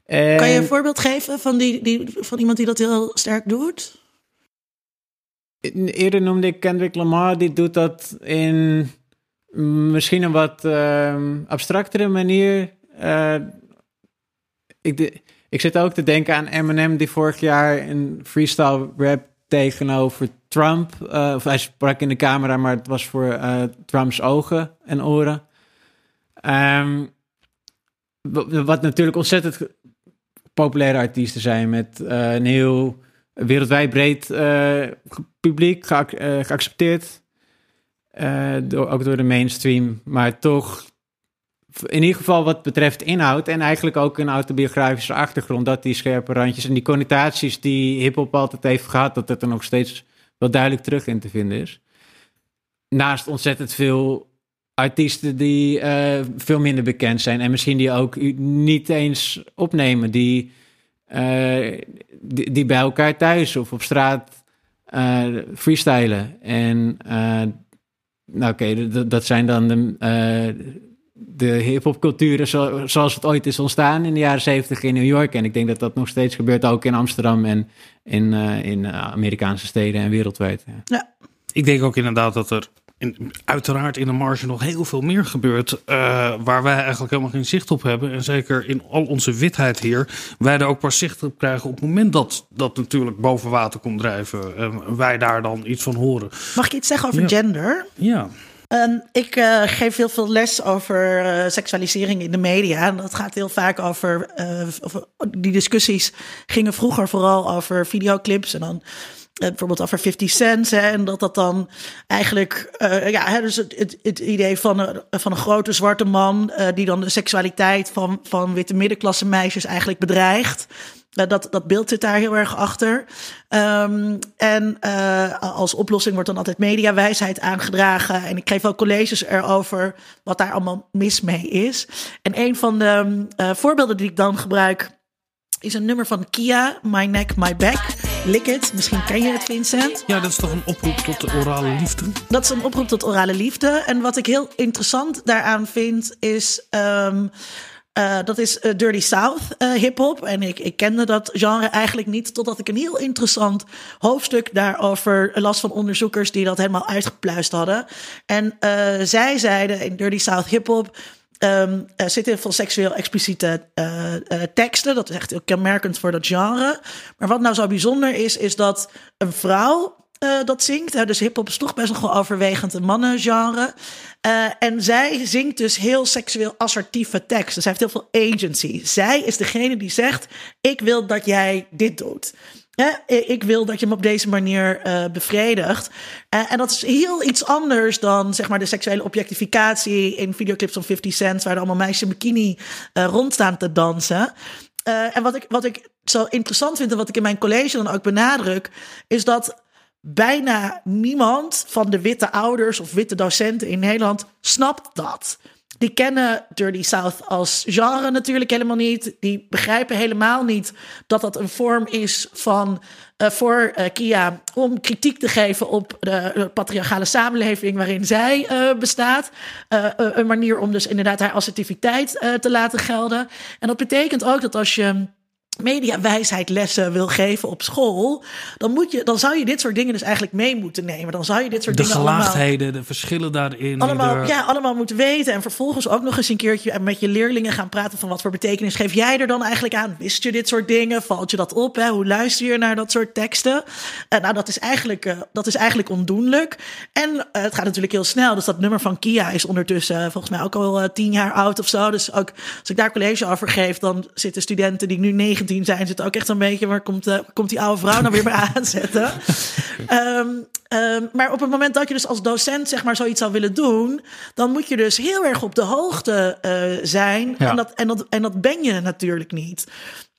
En, Kan je een voorbeeld geven van, die, die, van iemand die dat heel sterk doet? Eerder noemde ik Kendrick Lamar, die doet dat in misschien een wat ehm, abstractere manier. Eh, ik, de- ik zit ook te denken aan Eminem, die vorig jaar een freestyle rap tegenover Trump. eh, of hij sprak in de camera, maar het was voor eh, Trumps ogen en oren. Ehm, wa- wat natuurlijk ontzettend populaire artiesten zijn met eh, een heel wereldwijd breed eh, publiek eh, geaccepteerd. Door, ook door de mainstream. Maar toch, in ieder geval wat betreft inhoud en eigenlijk ook een autobiografische achtergrond, dat die scherpe randjes en die connotaties die hip-hop altijd heeft gehad, dat het er nog steeds wel duidelijk terug in te vinden is. Naast ontzettend veel artiesten die eh, veel minder bekend zijn en misschien die ook niet eens opnemen, die eh, die, die bij elkaar thuis of op straat eh, freestylen. En eh, nou oké, dat- dat zijn dan de, eh, de hip-hop-culturen zo- zoals het ooit is ontstaan in de jaren zeventig in New York. En ik denk dat dat nog steeds gebeurt, ook in Amsterdam en in, eh, in Amerikaanse steden en wereldwijd. Ja. Ik denk ook inderdaad dat er in, uiteraard in de marge nog heel veel meer gebeurt. eh, waar wij eigenlijk helemaal geen zicht op hebben. En zeker in al onze witheid hier. Wij er ook pas zicht op krijgen op het moment dat dat natuurlijk boven water komt drijven. En wij daar dan iets van horen. Mag ik iets zeggen over Ja. gender? Ja. Ehm, ik eh, geef heel veel les over eh, seksualisering in de media. En dat gaat heel vaak over, over. Die discussies gingen vroeger vooral over videoclips. En dan bijvoorbeeld over 50 Cent. Hè, en dat dat dan eigenlijk. eh, ja, hè, dus het, het, idee van een, van een grote zwarte man. eh, die dan de seksualiteit van, van witte middenklasse meisjes eigenlijk bedreigt. Eh, dat, dat beeld zit daar heel erg achter. Ehm, en eh, als oplossing wordt dan altijd mediawijsheid aangedragen. En ik geef ook colleges erover wat daar allemaal mis mee is. En een van de eh, voorbeelden die ik dan gebruik is een nummer van Kia, My Neck, My Back. Lick It, misschien ken je het, Vincent. ja, dat is toch een oproep tot de orale liefde? Dat is een oproep tot orale liefde. En wat ik heel interessant daaraan vind, is. ehm, eh, dat is eh, Dirty South eh, hip-hop. En ik, ik kende dat genre eigenlijk niet. Totdat ik een heel interessant hoofdstuk daarover las van onderzoekers die dat helemaal uitgepluist hadden. En zij zeiden in Dirty South hip-hop. Ehm, er zitten heel veel seksueel expliciete eh, eh, teksten. Dat is echt kenmerkend voor dat genre. Maar wat nou zo bijzonder is, is dat een vrouw eh, dat zingt. Dus hip-hop is toch best nog wel overwegend een mannengenre. En zij zingt dus heel seksueel assertieve teksten. Zij heeft heel veel agency. Zij is degene die zegt: Ik wil dat jij dit doet. Ik wil dat je me op deze manier eh, bevredigt. Eh, en dat is heel iets anders dan zeg maar, de seksuele objectificatie in videoclips van 50 Cent, waar er allemaal meisjes in bikini eh, rondstaan te dansen. En wat ik, wat ik zo interessant vind en wat ik in mijn college dan ook benadruk, is dat bijna niemand van de witte ouders of witte docenten in Nederland snapt dat. Die kennen Dirty South als genre natuurlijk helemaal niet. Die begrijpen helemaal niet dat dat een vorm is van eh, voor eh, Kia om kritiek te geven op de, patriarchale samenleving waarin zij eh, bestaat. Een manier om dus inderdaad haar assertiviteit te laten gelden. En dat betekent ook dat als je mediawijsheidlessen wil geven op school, dan, moet je, dan zou je dit soort dingen dus eigenlijk mee moeten nemen. Dan zou je dit soort De dingen allemaal gelaagdheden, de verschillen daarin. allemaal, de- ja, allemaal moeten weten. En vervolgens ook nog eens een keertje met je leerlingen gaan praten van wat voor betekenis geef jij er dan eigenlijk aan? Wist je dit soort dingen? Valt je dat op? Hè? Hoe luister je naar dat soort teksten? Eh, nou, dat is, eigenlijk, eh, dat is eigenlijk ondoenlijk. En eh, het gaat natuurlijk heel snel. Dus dat nummer van Kia is ondertussen volgens mij ook al tien jaar oud of zo. Dus ook als ik daar college over geef, dan zitten studenten die nu 19 zijn, zitten ook echt een beetje, waar komt, eh, komt die oude vrouw nou weer bij (laughs) aanzetten? Ehm, ehm, maar op het moment dat je dus als docent zeg maar zoiets zou willen doen, dan moet je dus heel erg op de hoogte eh, zijn. Ja. En, dat, en, dat, en dat ben je natuurlijk niet.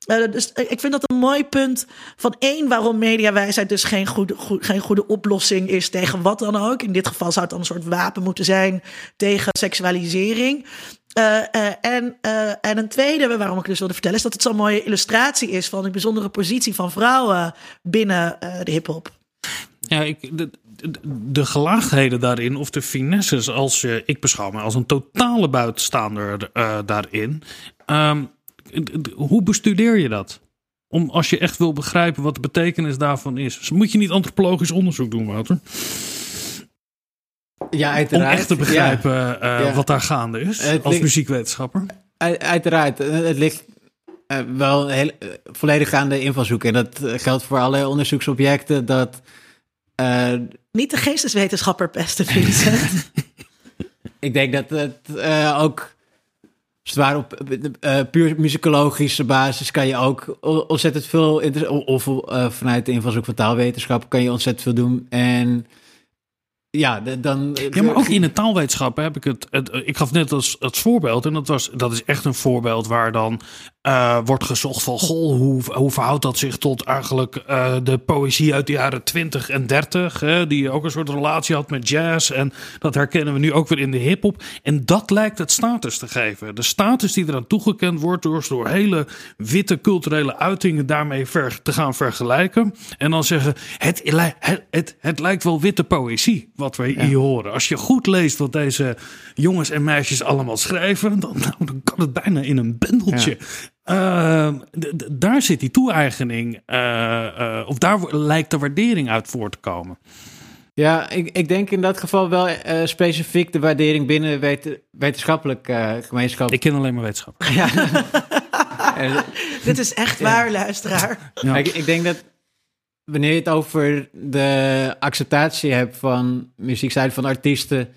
Eh, dus eh, ik vind dat een mooi punt van één, waarom mediawijsheid dus geen goede, goe- geen goede oplossing is tegen wat dan ook. In dit geval zou het dan een soort wapen moeten zijn tegen seksualisering. Eh, en, en een tweede waarom ik dus wilde vertellen, is dat het zo'n mooie illustratie is van de bijzondere positie van vrouwen binnen de hip-hop. Ja, ik, de, de, de gelaagdheden daarin, of de finesses, als je, ik beschouw me als een totale buitenstaander daarin. Ehm, hoe bestudeer je dat? Om, als je echt wil begrijpen wat de betekenis daarvan is. Dus moet je niet antropologisch onderzoek doen, Wouter? Ja, Om uiteraard. echt te begrijpen eh, Ja. wat daar gaande is. Het als ligt- muziekwetenschapper. Uit- uiteraard. Het ligt eh, wel heel, eh, volledig aan de invalshoek. En dat geldt voor alle onderzoeksobjecten. Dat, eh, Niet de geesteswetenschapper pesten, Vincent. (laughs) ik denk dat het ook... Zwaar op eh, puur muzikologische basis kan je ook ontzettend veel... Of eh, vanuit de invalshoek van taalwetenschap kan je ontzettend veel doen. En ja, dan... Ja, maar ook in de taalwetenschap heb ik het, het. Ik gaf net als, als voorbeeld, en dat, was, dat is echt een voorbeeld waar dan eh, wordt gezocht van. Goh, hoe, hoe verhoudt dat zich tot eigenlijk eh, de poëzie uit de jaren 20 en 30, hè, die ook een soort relatie had met jazz. En dat herkennen we nu ook weer in de hip-hop. En dat lijkt het status te geven. De status die eraan toegekend wordt door, door hele witte culturele uitingen daarmee ver, te gaan vergelijken. En dan zeggen: het, het, het, het lijkt wel witte poëzie wat we hier horen. Als je goed leest wat deze jongens en meisjes allemaal schrijven, dan, nou, dan kan het bijna in een bendeltje. Eh, d- d- daar zit die toe-eigening, eh, eh, of daar lijkt de waardering uit voor te komen. Ja, ik, ik denk in dat geval wel eh, specifiek de waardering binnen wet- wetenschappelijk eh, gemeenschap. Ik ken alleen maar wetenschap. Eh, (laughs) (laughs) Dit is echt waar, luisteraar. Ja. Ik, ik denk dat wanneer je het over de acceptatie hebt van muziekzijde van artiesten.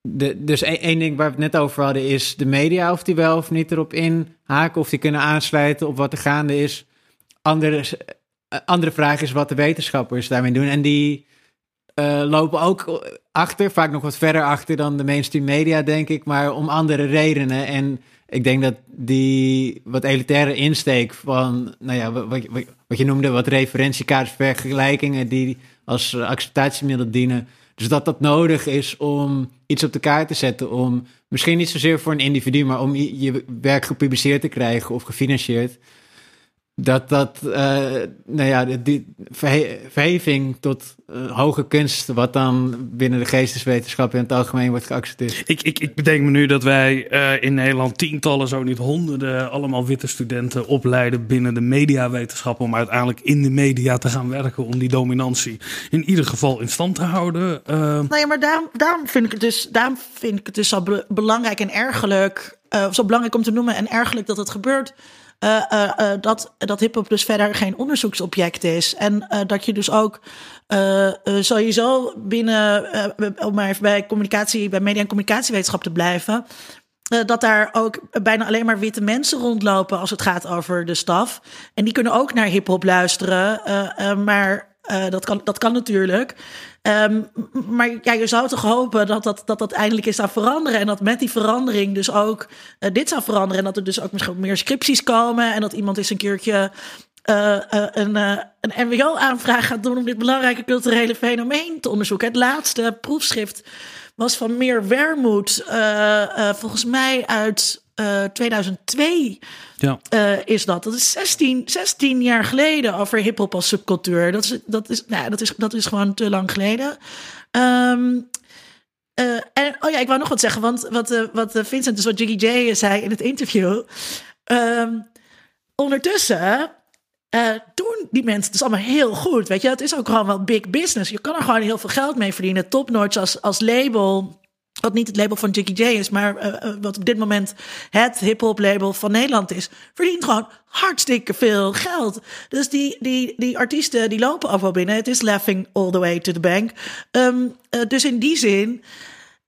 De, dus één één ding waar we het net over hadden is de media, of die wel of niet erop inhaken, of die kunnen aansluiten op wat er gaande is. Andere, eh, andere vraag is wat de wetenschappers daarmee doen. En die eh, lopen ook achter, vaak nog wat verder achter dan de mainstream media, denk ik, maar om andere redenen. En ik denk dat die wat elitaire insteek van, nou ja, wat, wat, wat je noemde, wat referentiekaders, vergelijkingen die als acceptatiemiddel dienen. Dus dat dat nodig is om iets op de kaart te zetten, om misschien niet zozeer voor een individu, maar om je werk gepubliceerd te krijgen of gefinancierd. Dat dat, eh, nou ja, die- die verhe- verheving tot eh, hoge kunst, wat dan binnen de geesteswetenschap in het algemeen wordt geaccepteerd. Ik, ik, ik bedenk me nu dat wij eh, in Nederland tientallen, zo niet honderden, allemaal witte studenten opleiden binnen de mediawetenschap. Om uiteindelijk in de media te gaan werken. Om die dominantie in ieder geval in stand te houden. Nou ja, maar daarom, daarom, vind ik het dus, daarom vind ik het dus zo be- belangrijk en ergerlijk. eh, zo belangrijk om te noemen en ergerlijk dat het gebeurt. Eh, eh, eh, dat, dat hip-hop dus verder geen onderzoeksobject is. En dat je dus ook sowieso binnen, om maar even bij communicatie, bij media en communicatiewetenschap te blijven. dat daar ook bijna alleen maar witte mensen rondlopen als het gaat over de staf. En die kunnen ook naar hip-hop luisteren. maar eh, dat, kan, dat kan natuurlijk. Ehm, maar ja, je zou toch hopen dat dat, dat dat eindelijk is zou veranderen. En dat met die verandering dus ook eh, dit zou veranderen. En dat er dus ook misschien meer scripties komen. En dat iemand eens een keertje eh, een, een MWO-aanvraag gaat doen om dit belangrijke culturele fenomeen te onderzoeken. Het laatste proefschrift was van Meer Wermoed, volgens mij uit eh, 2002 ja. eh, is dat. Dat is 16, 16 jaar geleden over hip-hop als subcultuur. Dat is, dat, is, nou, dat, is, dat is gewoon te lang geleden. Ehm, eh, en, oh ja, ik wou nog wat zeggen, want wat, eh, wat eh, Vincent, dus wat Jiggy J zei in het interview. Ehm, ondertussen eh, doen die mensen het dus allemaal heel goed. Weet je, het is ook gewoon wel big business. Je kan er gewoon heel veel geld mee verdienen. Topnotch als, als label. Wat niet het label van Jiggy J is, maar eh, eh, wat op dit moment het hip-hop label van Nederland is, verdient gewoon hartstikke veel geld. Dus die, die, die artiesten die lopen overal binnen. Het is laughing all the way to the bank. Ehm, eh, dus in die zin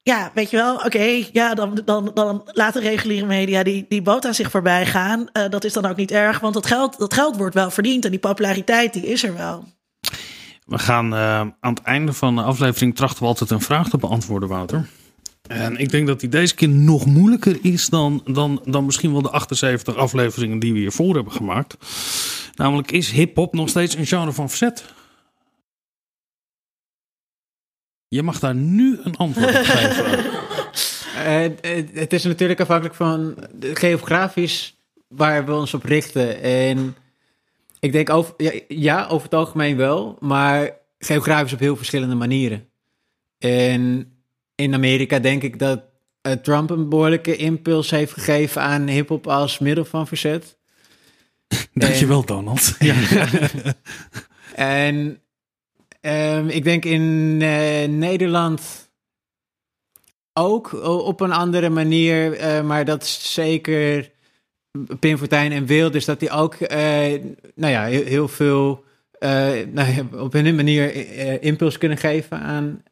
ja, weet je wel, oké, ja, dan, dan, dan laat de reguliere media die, die boot aan zich voorbij gaan. Dat is dan ook niet erg, want dat geld, dat geld wordt wel verdiend en die populariteit die is er wel. We gaan aan het einde van de aflevering trachten we altijd een vraag te beantwoorden, Wouter. En ik denk dat die deze keer nog moeilijker is dan, dan, dan misschien wel de 78 afleveringen die we hiervoor hebben gemaakt. Namelijk, is hip-hop nog steeds een genre van verzet? Je mag daar nu een antwoord op geven. (laughs) Eh, het- het is natuurlijk afhankelijk van de- geografisch waar we ons op richten. En ik denk over, ja, ja, over het algemeen wel, maar geografisch op heel verschillende manieren. En in Amerika denk ik dat eh, Trump een behoorlijke impuls heeft gegeven aan hip-hop als middel van verzet. (laughs) Dankjewel, Donald. (laughs) Ja. (laughs) En ehm, ik denk in eh, Nederland ook op een andere manier, eh, maar dat is zeker Pim Fortuyn en Wilders, dat die ook nou ja, heel, heel veel nou op hun manier impuls kunnen geven aan,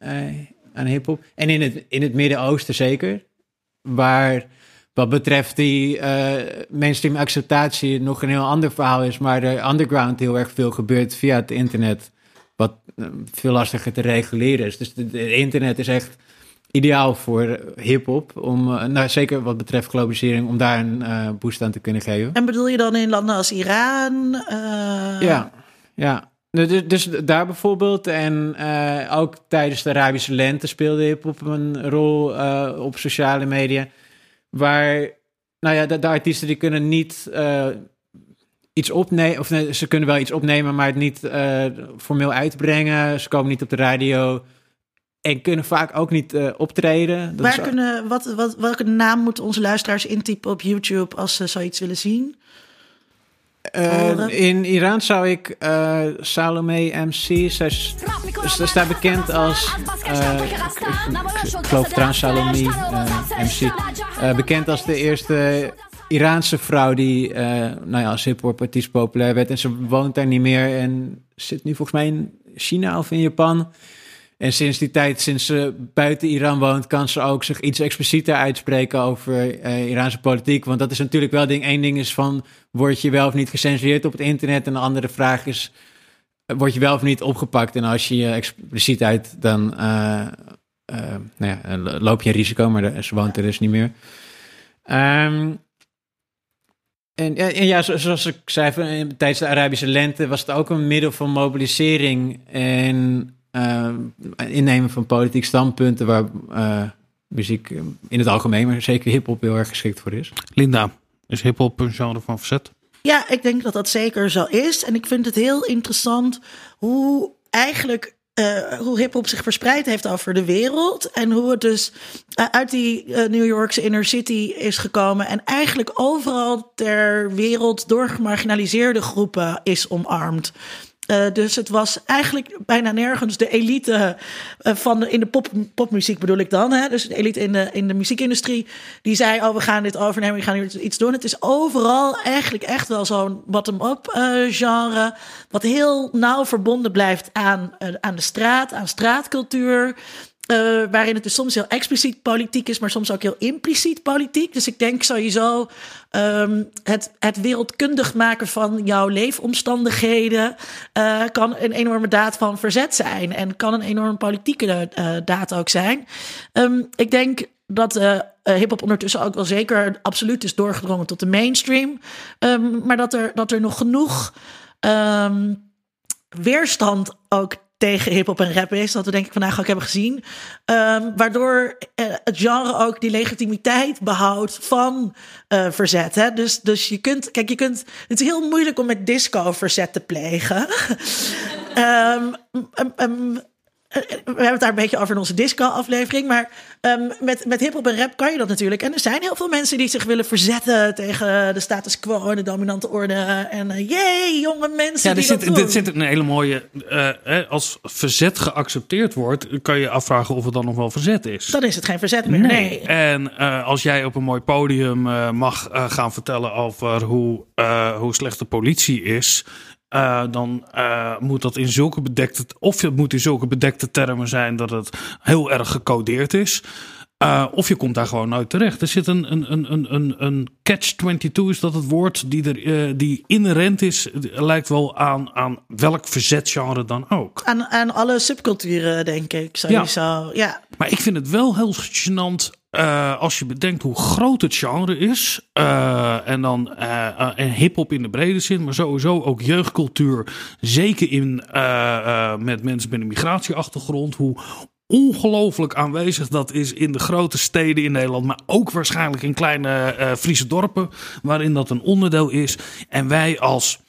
aan hip-hop. En in het, in het Midden-Oosten zeker, waar wat betreft die eh, mainstream acceptatie nog een heel ander verhaal is, maar er underground heel erg veel gebeurt via het internet. wat eh, veel lastiger te reguleren is. Dus het internet is echt ideaal voor hip-hop. Om, uh, nou, zeker wat betreft globalisering, om daar een uh, boost aan te kunnen geven. En bedoel je dan in landen als Iran? Ja, ja. Dus, dus daar bijvoorbeeld. En ook tijdens de Arabische lente speelde hip-hop een rol op sociale media. Waar, nou ja, de, de artiesten die kunnen niet iets opnemen. Of nee, ze kunnen wel iets opnemen, maar het niet formeel uitbrengen. Ze komen niet op de radio. En kunnen vaak ook niet uh, optreden. Dat Waar is... kunnen, wat, wat, welke naam moeten onze luisteraars intypen op YouTube als ze zoiets willen zien? Uh, in Iran zou ik uh, Salome MC, zij, ze staat bekend als, uh, ik, ik, geloof trouwens Salome MC, bekend als de eerste Iraanse vrouw die uh, nou ja, als hip-hop artiest populair werd. En ze woont daar niet meer en zit nu volgens mij in China of in Japan. En sinds die tijd, sinds ze buiten Iran woont, kan ze ook zich iets explicieter uitspreken over uh, Iraanse politiek. Want dat is natuurlijk wel ding. Één ding is van, word je wel of niet gecensureerd op het internet? En de andere vraag is, word je wel of niet opgepakt? En als je je expliciet uit, dan uh, nou ja, loop je een risico, maar ze woont er dus niet meer. En, en, ja, zoals ik zei, tijdens de Arabische lente was het ook een middel van mobilisering en innemen van politiek standpunten waar uh, muziek in het algemeen, maar zeker hip-hop heel erg geschikt voor is. Linda, is hip-hop een genre van verzet? Ja, ik denk dat dat zeker zo is. En ik vind het heel interessant hoe eigenlijk uh, hoe hip-hop zich verspreid heeft over de wereld. En hoe het dus uh, uit die uh, New Yorkse inner city is gekomen. En eigenlijk overal ter wereld door gemarginaliseerde groepen is omarmd. Uh, dus het was eigenlijk bijna nergens de elite uh, van de, in de pop, popmuziek bedoel ik dan. Hè? Dus de elite in de, in de muziekindustrie die zei, oh we gaan dit overnemen, we gaan hier iets doen. Het is overal eigenlijk echt wel zo'n bottom-up uh, genre. Wat heel nauw verbonden blijft aan, aan de straat, aan straatcultuur. Uh, waarin het dus soms heel expliciet politiek is, maar soms ook heel impliciet politiek. Dus ik denk sowieso um, het, het wereldkundig maken van jouw leefomstandigheden uh, kan een enorme daad van verzet zijn. En kan een enorm politieke uh, daad ook zijn. Um, ik denk dat uh, hip-hop ondertussen ook wel zeker absoluut is doorgedrongen tot de mainstream. Um, maar dat er, dat er nog genoeg weerstand ook tegen hip-hop en rap is. Dat we denk ik vandaag ook hebben gezien. Um, waardoor uh, het genre ook die legitimiteit behoudt van uh, verzet. Hè? Dus, dus je kunt, kijk, je kunt. Het is heel moeilijk om met disco verzet te plegen. (laughs) um, we hebben het daar een beetje over in onze disco-aflevering. Maar um, met, met hip-hop en rap kan je dat natuurlijk. En er zijn heel veel mensen die zich willen verzetten tegen de status quo en de dominante orde. En uh, jee, jonge mensen. Ja, er zit, er zit een hele mooie. Uh, als verzet geaccepteerd wordt, kan je afvragen of het dan nog wel verzet is. Dan is het geen verzet meer. Nee. nee. En uh, als jij op een mooi podium mag gaan vertellen over hoe, hoe slecht de politie is. Uh, dan uh, moet dat in zulke bedekte, of het moet in zulke bedekte termen zijn dat het heel erg gecodeerd is. Uh, of je komt daar gewoon uit terecht. Er zit een, een, een, een, een catch-22, is dat het woord, die, er, die inherent is, lijkt wel aan, aan welk verzetgenre dan ook. Aan, aan alle subculturen, denk ik, sowieso. Ja. ja. Maar ik vind het wel heel gênant uh, als je bedenkt hoe groot het genre is, uh, en dan uh, en hip-hop in de brede zin, maar sowieso ook jeugdcultuur, zeker in, met mensen met een migratieachtergrond, hoe ongelooflijk aanwezig dat is in de grote steden in Nederland, maar ook waarschijnlijk in kleine Friese dorpen, waarin dat een onderdeel is. En wij als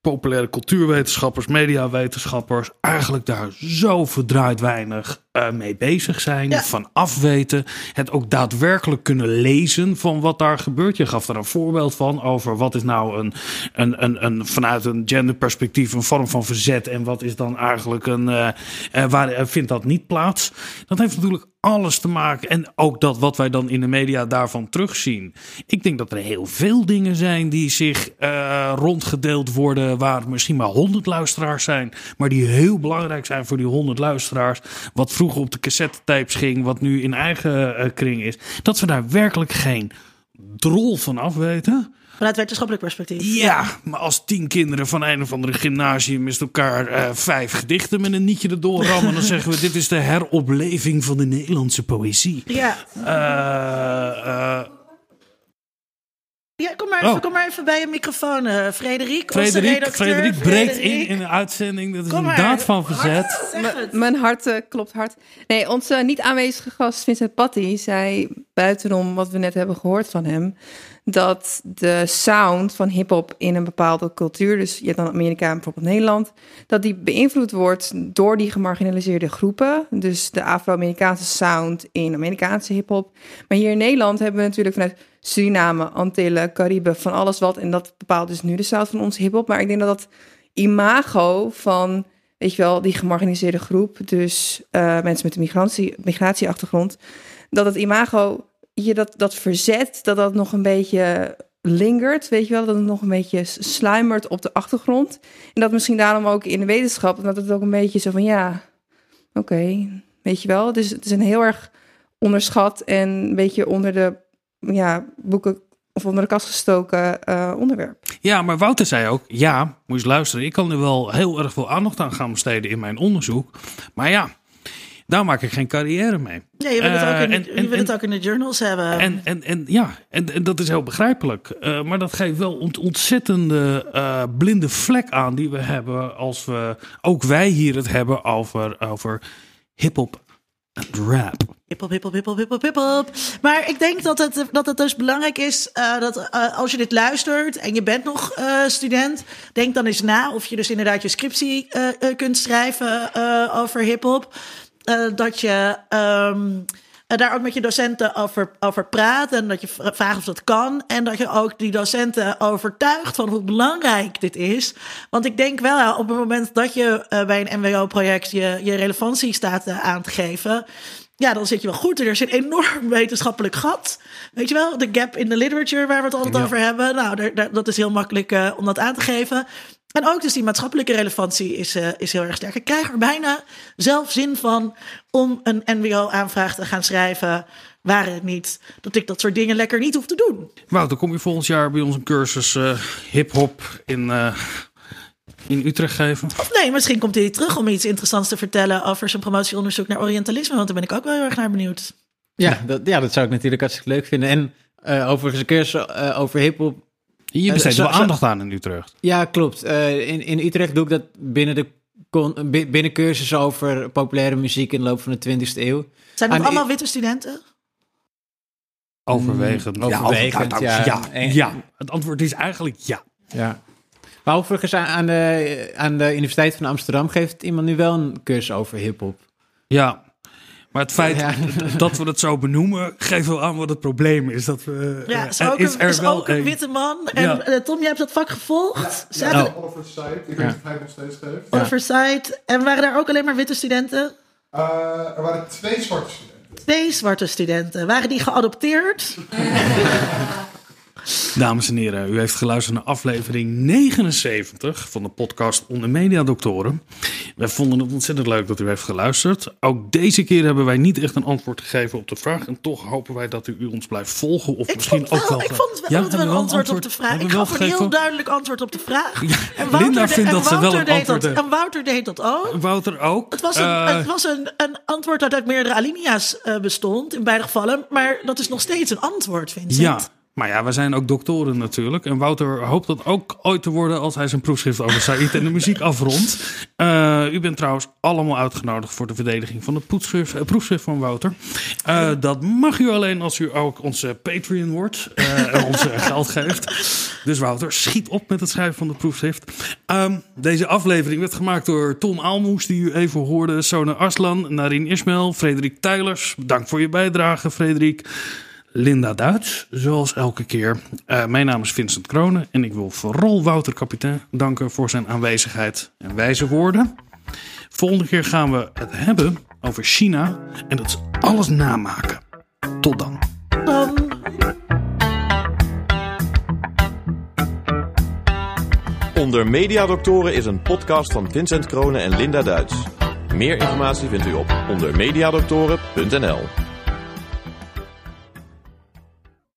populaire cultuurwetenschappers, mediawetenschappers, eigenlijk daar zo verdraaid weinig uh, mee bezig zijn, ja. van afweten, het ook daadwerkelijk kunnen lezen van wat daar gebeurt. Je gaf daar een voorbeeld van over wat is nou een, een, een, een vanuit een genderperspectief een vorm van verzet en wat is dan eigenlijk een, uh, uh, waar vindt dat niet plaats? Dat heeft natuurlijk alles te maken. En ook dat wat wij dan in de media daarvan terugzien. Ik denk dat er heel veel dingen zijn die zich uh, rondgedeeld worden. Waar misschien maar honderd luisteraars zijn. Maar die heel belangrijk zijn voor die honderd luisteraars. Wat vroeger op de cassette tapes ging. Wat nu in eigen uh, kring is. Dat we daar werkelijk geen drol van af weten. Vanuit wetenschappelijk perspectief. Ja, maar als tien kinderen van een of andere gymnasium met elkaar eh, vijf gedichten met een nietje erdoor rammen, dan zeggen we: dit is de heropleving van de Nederlandse poëzie. Ja. Eh, eh, Ja, kom maar, even, Oh. kom maar even bij je microfoon, eh Frederik. onze Frederik, redacteur. Frederik breekt in Frederik. in de uitzending. Dat is Kom een maar. daad van verzet. Mijn hart eh, klopt hard. Nee, onze niet aanwezige gast Vincent Patty zei buitenom wat we net hebben gehoord van hem, dat de sound van hip-hop in een bepaalde cultuur, dus je dan Amerika en bijvoorbeeld Nederland, dat die beïnvloed wordt door die gemarginaliseerde groepen. Dus de Afro-Amerikaanse sound in Amerikaanse hip-hop. Maar hier in Nederland hebben we natuurlijk vanuit Suriname, Antillen, Cariben, van alles wat. En dat bepaalt dus nu de sound van onze hip-hop. Maar ik denk dat dat imago van, weet je wel, die gemarginaliseerde groep, dus eh, mensen met een migratie, migratieachtergrond, dat het imago, je dat, dat verzet, dat dat nog een beetje lingert, weet je wel, dat het nog een beetje sluimert op de achtergrond. En dat misschien daarom ook in de wetenschap, dat het ook een beetje zo van, ja, oké, weet je wel. Dus het is een heel erg onderschat en een beetje onder de ja, boeken of onder de kast gestoken eh, onderwerp. Ja, maar Wouter zei ook: ja, moet je luisteren. Ik kan er wel heel erg veel aandacht aan gaan besteden in mijn onderzoek. Maar ja, daar maak ik geen carrière mee. Ja, je wil, het, ook in, Eh, en- je en- wil het en- ook in de journals hebben. En, en, en ja, en, en dat is heel begrijpelijk. Eh, maar dat geeft wel ont- ontzettende eh, blinde vlek aan die we hebben als we, ook wij hier het hebben over, over hip-hop en rap. Hiphop, hiphop, hiphop, hiphop, hiphop. Maar ik denk dat het, dat het dus belangrijk is dat als je dit luistert en je bent nog student, denk dan eens na of je dus inderdaad je scriptie kunt schrijven over hiphop. Eh, dat je ehm, eh, daar ook met je docenten over, over praat en dat je vraagt of dat kan. En dat je ook die docenten overtuigt van hoe belangrijk dit is. Want ik denk wel, op het moment dat je eh, bij een MWO-project je, je relevantie staat aan te geven. Ja, dan zit je wel goed. Er is een enorm (laughs) wetenschappelijk gat. Weet je wel, de gap in the literature waar we het altijd Ja. over hebben. Nou, dat is heel makkelijk om dat aan te geven. En ook dus die maatschappelijke relevantie is, eh, is heel erg sterk. Ik krijg er bijna zelf zin van om een NWO-aanvraag te gaan schrijven. Waren het niet dat ik dat soort dingen lekker niet hoef te doen. Wouter, kom je volgend jaar bij ons een cursus eh, hip-hop in, eh, in Utrecht geven? Of nee, misschien komt hij terug om iets interessants te vertellen over zijn promotieonderzoek naar Orientalisme. Want daar ben ik ook wel heel erg naar benieuwd. Ja, dat, ja, dat zou ik natuurlijk hartstikke leuk vinden. En eh, overigens een cursus eh, over hiphop. Eh, besteedt zo- wel aandacht aan in Utrecht. Ja, klopt. Eh, in, in Utrecht doe ik dat binnen de con- binnen cursussen over populaire muziek in de loop van de 20e eeuw. Zijn het Aan- allemaal witte studenten? Overwegend. Mm, overwegend, over- ja. ja. Het antwoord is eigenlijk ja. Ja. Maar overigens aan- aan de, aan de Universiteit van Amsterdam geeft iemand nu wel een cursus over hip-hop. Ja. Maar het feit Ja. dat we het zo benoemen, geeft wel aan wat het probleem is. Dat we, Ja, eh, is er ook, is een, er is wel ook een een- witte man. En Ja. eh, Tom, jij hebt dat vak gevolgd. Oh. Oliver Site. Ik weet niet of hij het nog steeds geeft. Oliver Site. En waren daar ook alleen maar witte studenten? Eh, er waren twee zwarte studenten. Twee zwarte studenten. Waren die geadopteerd? (laughs) Dames en heren, u heeft geluisterd naar aflevering 79 van de podcast Onder Media Doctoren. Wij vonden het ontzettend leuk dat u heeft geluisterd. Ook deze keer hebben wij niet echt een antwoord gegeven op de vraag. En toch hopen wij dat u, ons blijft volgen. Of Ik misschien vond, ook wel, wel. ik vond wel Ja, dat we hebben een wel antwoord, op de vraag. Ik wel gaf een heel duidelijk antwoord op de vraag. Ja, En Linda de- vindt en dat ze wel Wouter een antwoord dat, heeft. En Wouter deed dat ook. Wouter ook. Het was een, Eh, het was een, een antwoord dat uit meerdere alinea's eh, bestond, in beide gevallen. Maar dat is nog steeds een antwoord, Vincent. Ja, maar ja, wij zijn ook doktoren natuurlijk. En Wouter hoopt dat ook ooit te worden als hij zijn proefschrift over Said en de muziek afrondt. Eh, u bent trouwens allemaal uitgenodigd voor de verdediging van het proefschrift, eh, proefschrift van Wouter. Eh, dat mag u alleen als u ook onze Patreon wordt en ons (laughs) geld geeft. Dus Wouter, schiet op met het schrijven van het proefschrift. Ehm, deze aflevering werd gemaakt door Tom Aalmoes, die u even hoorde. Sona Arslan, Narin Ismail, Frederik Tijlers. Dank voor je bijdrage, Frederik. Linda Duits, zoals elke keer. Eh, mijn naam is Vincent Kronen en ik wil vooral Wouter Kapitein danken voor zijn aanwezigheid en wijze woorden. Volgende keer gaan we het hebben over China en dat is alles namaken. Tot dan. Dan Onder Mediadoktoren is een podcast van Vincent Kronen en Linda Duits. Meer informatie vindt u op ondermediadoktoren.nl.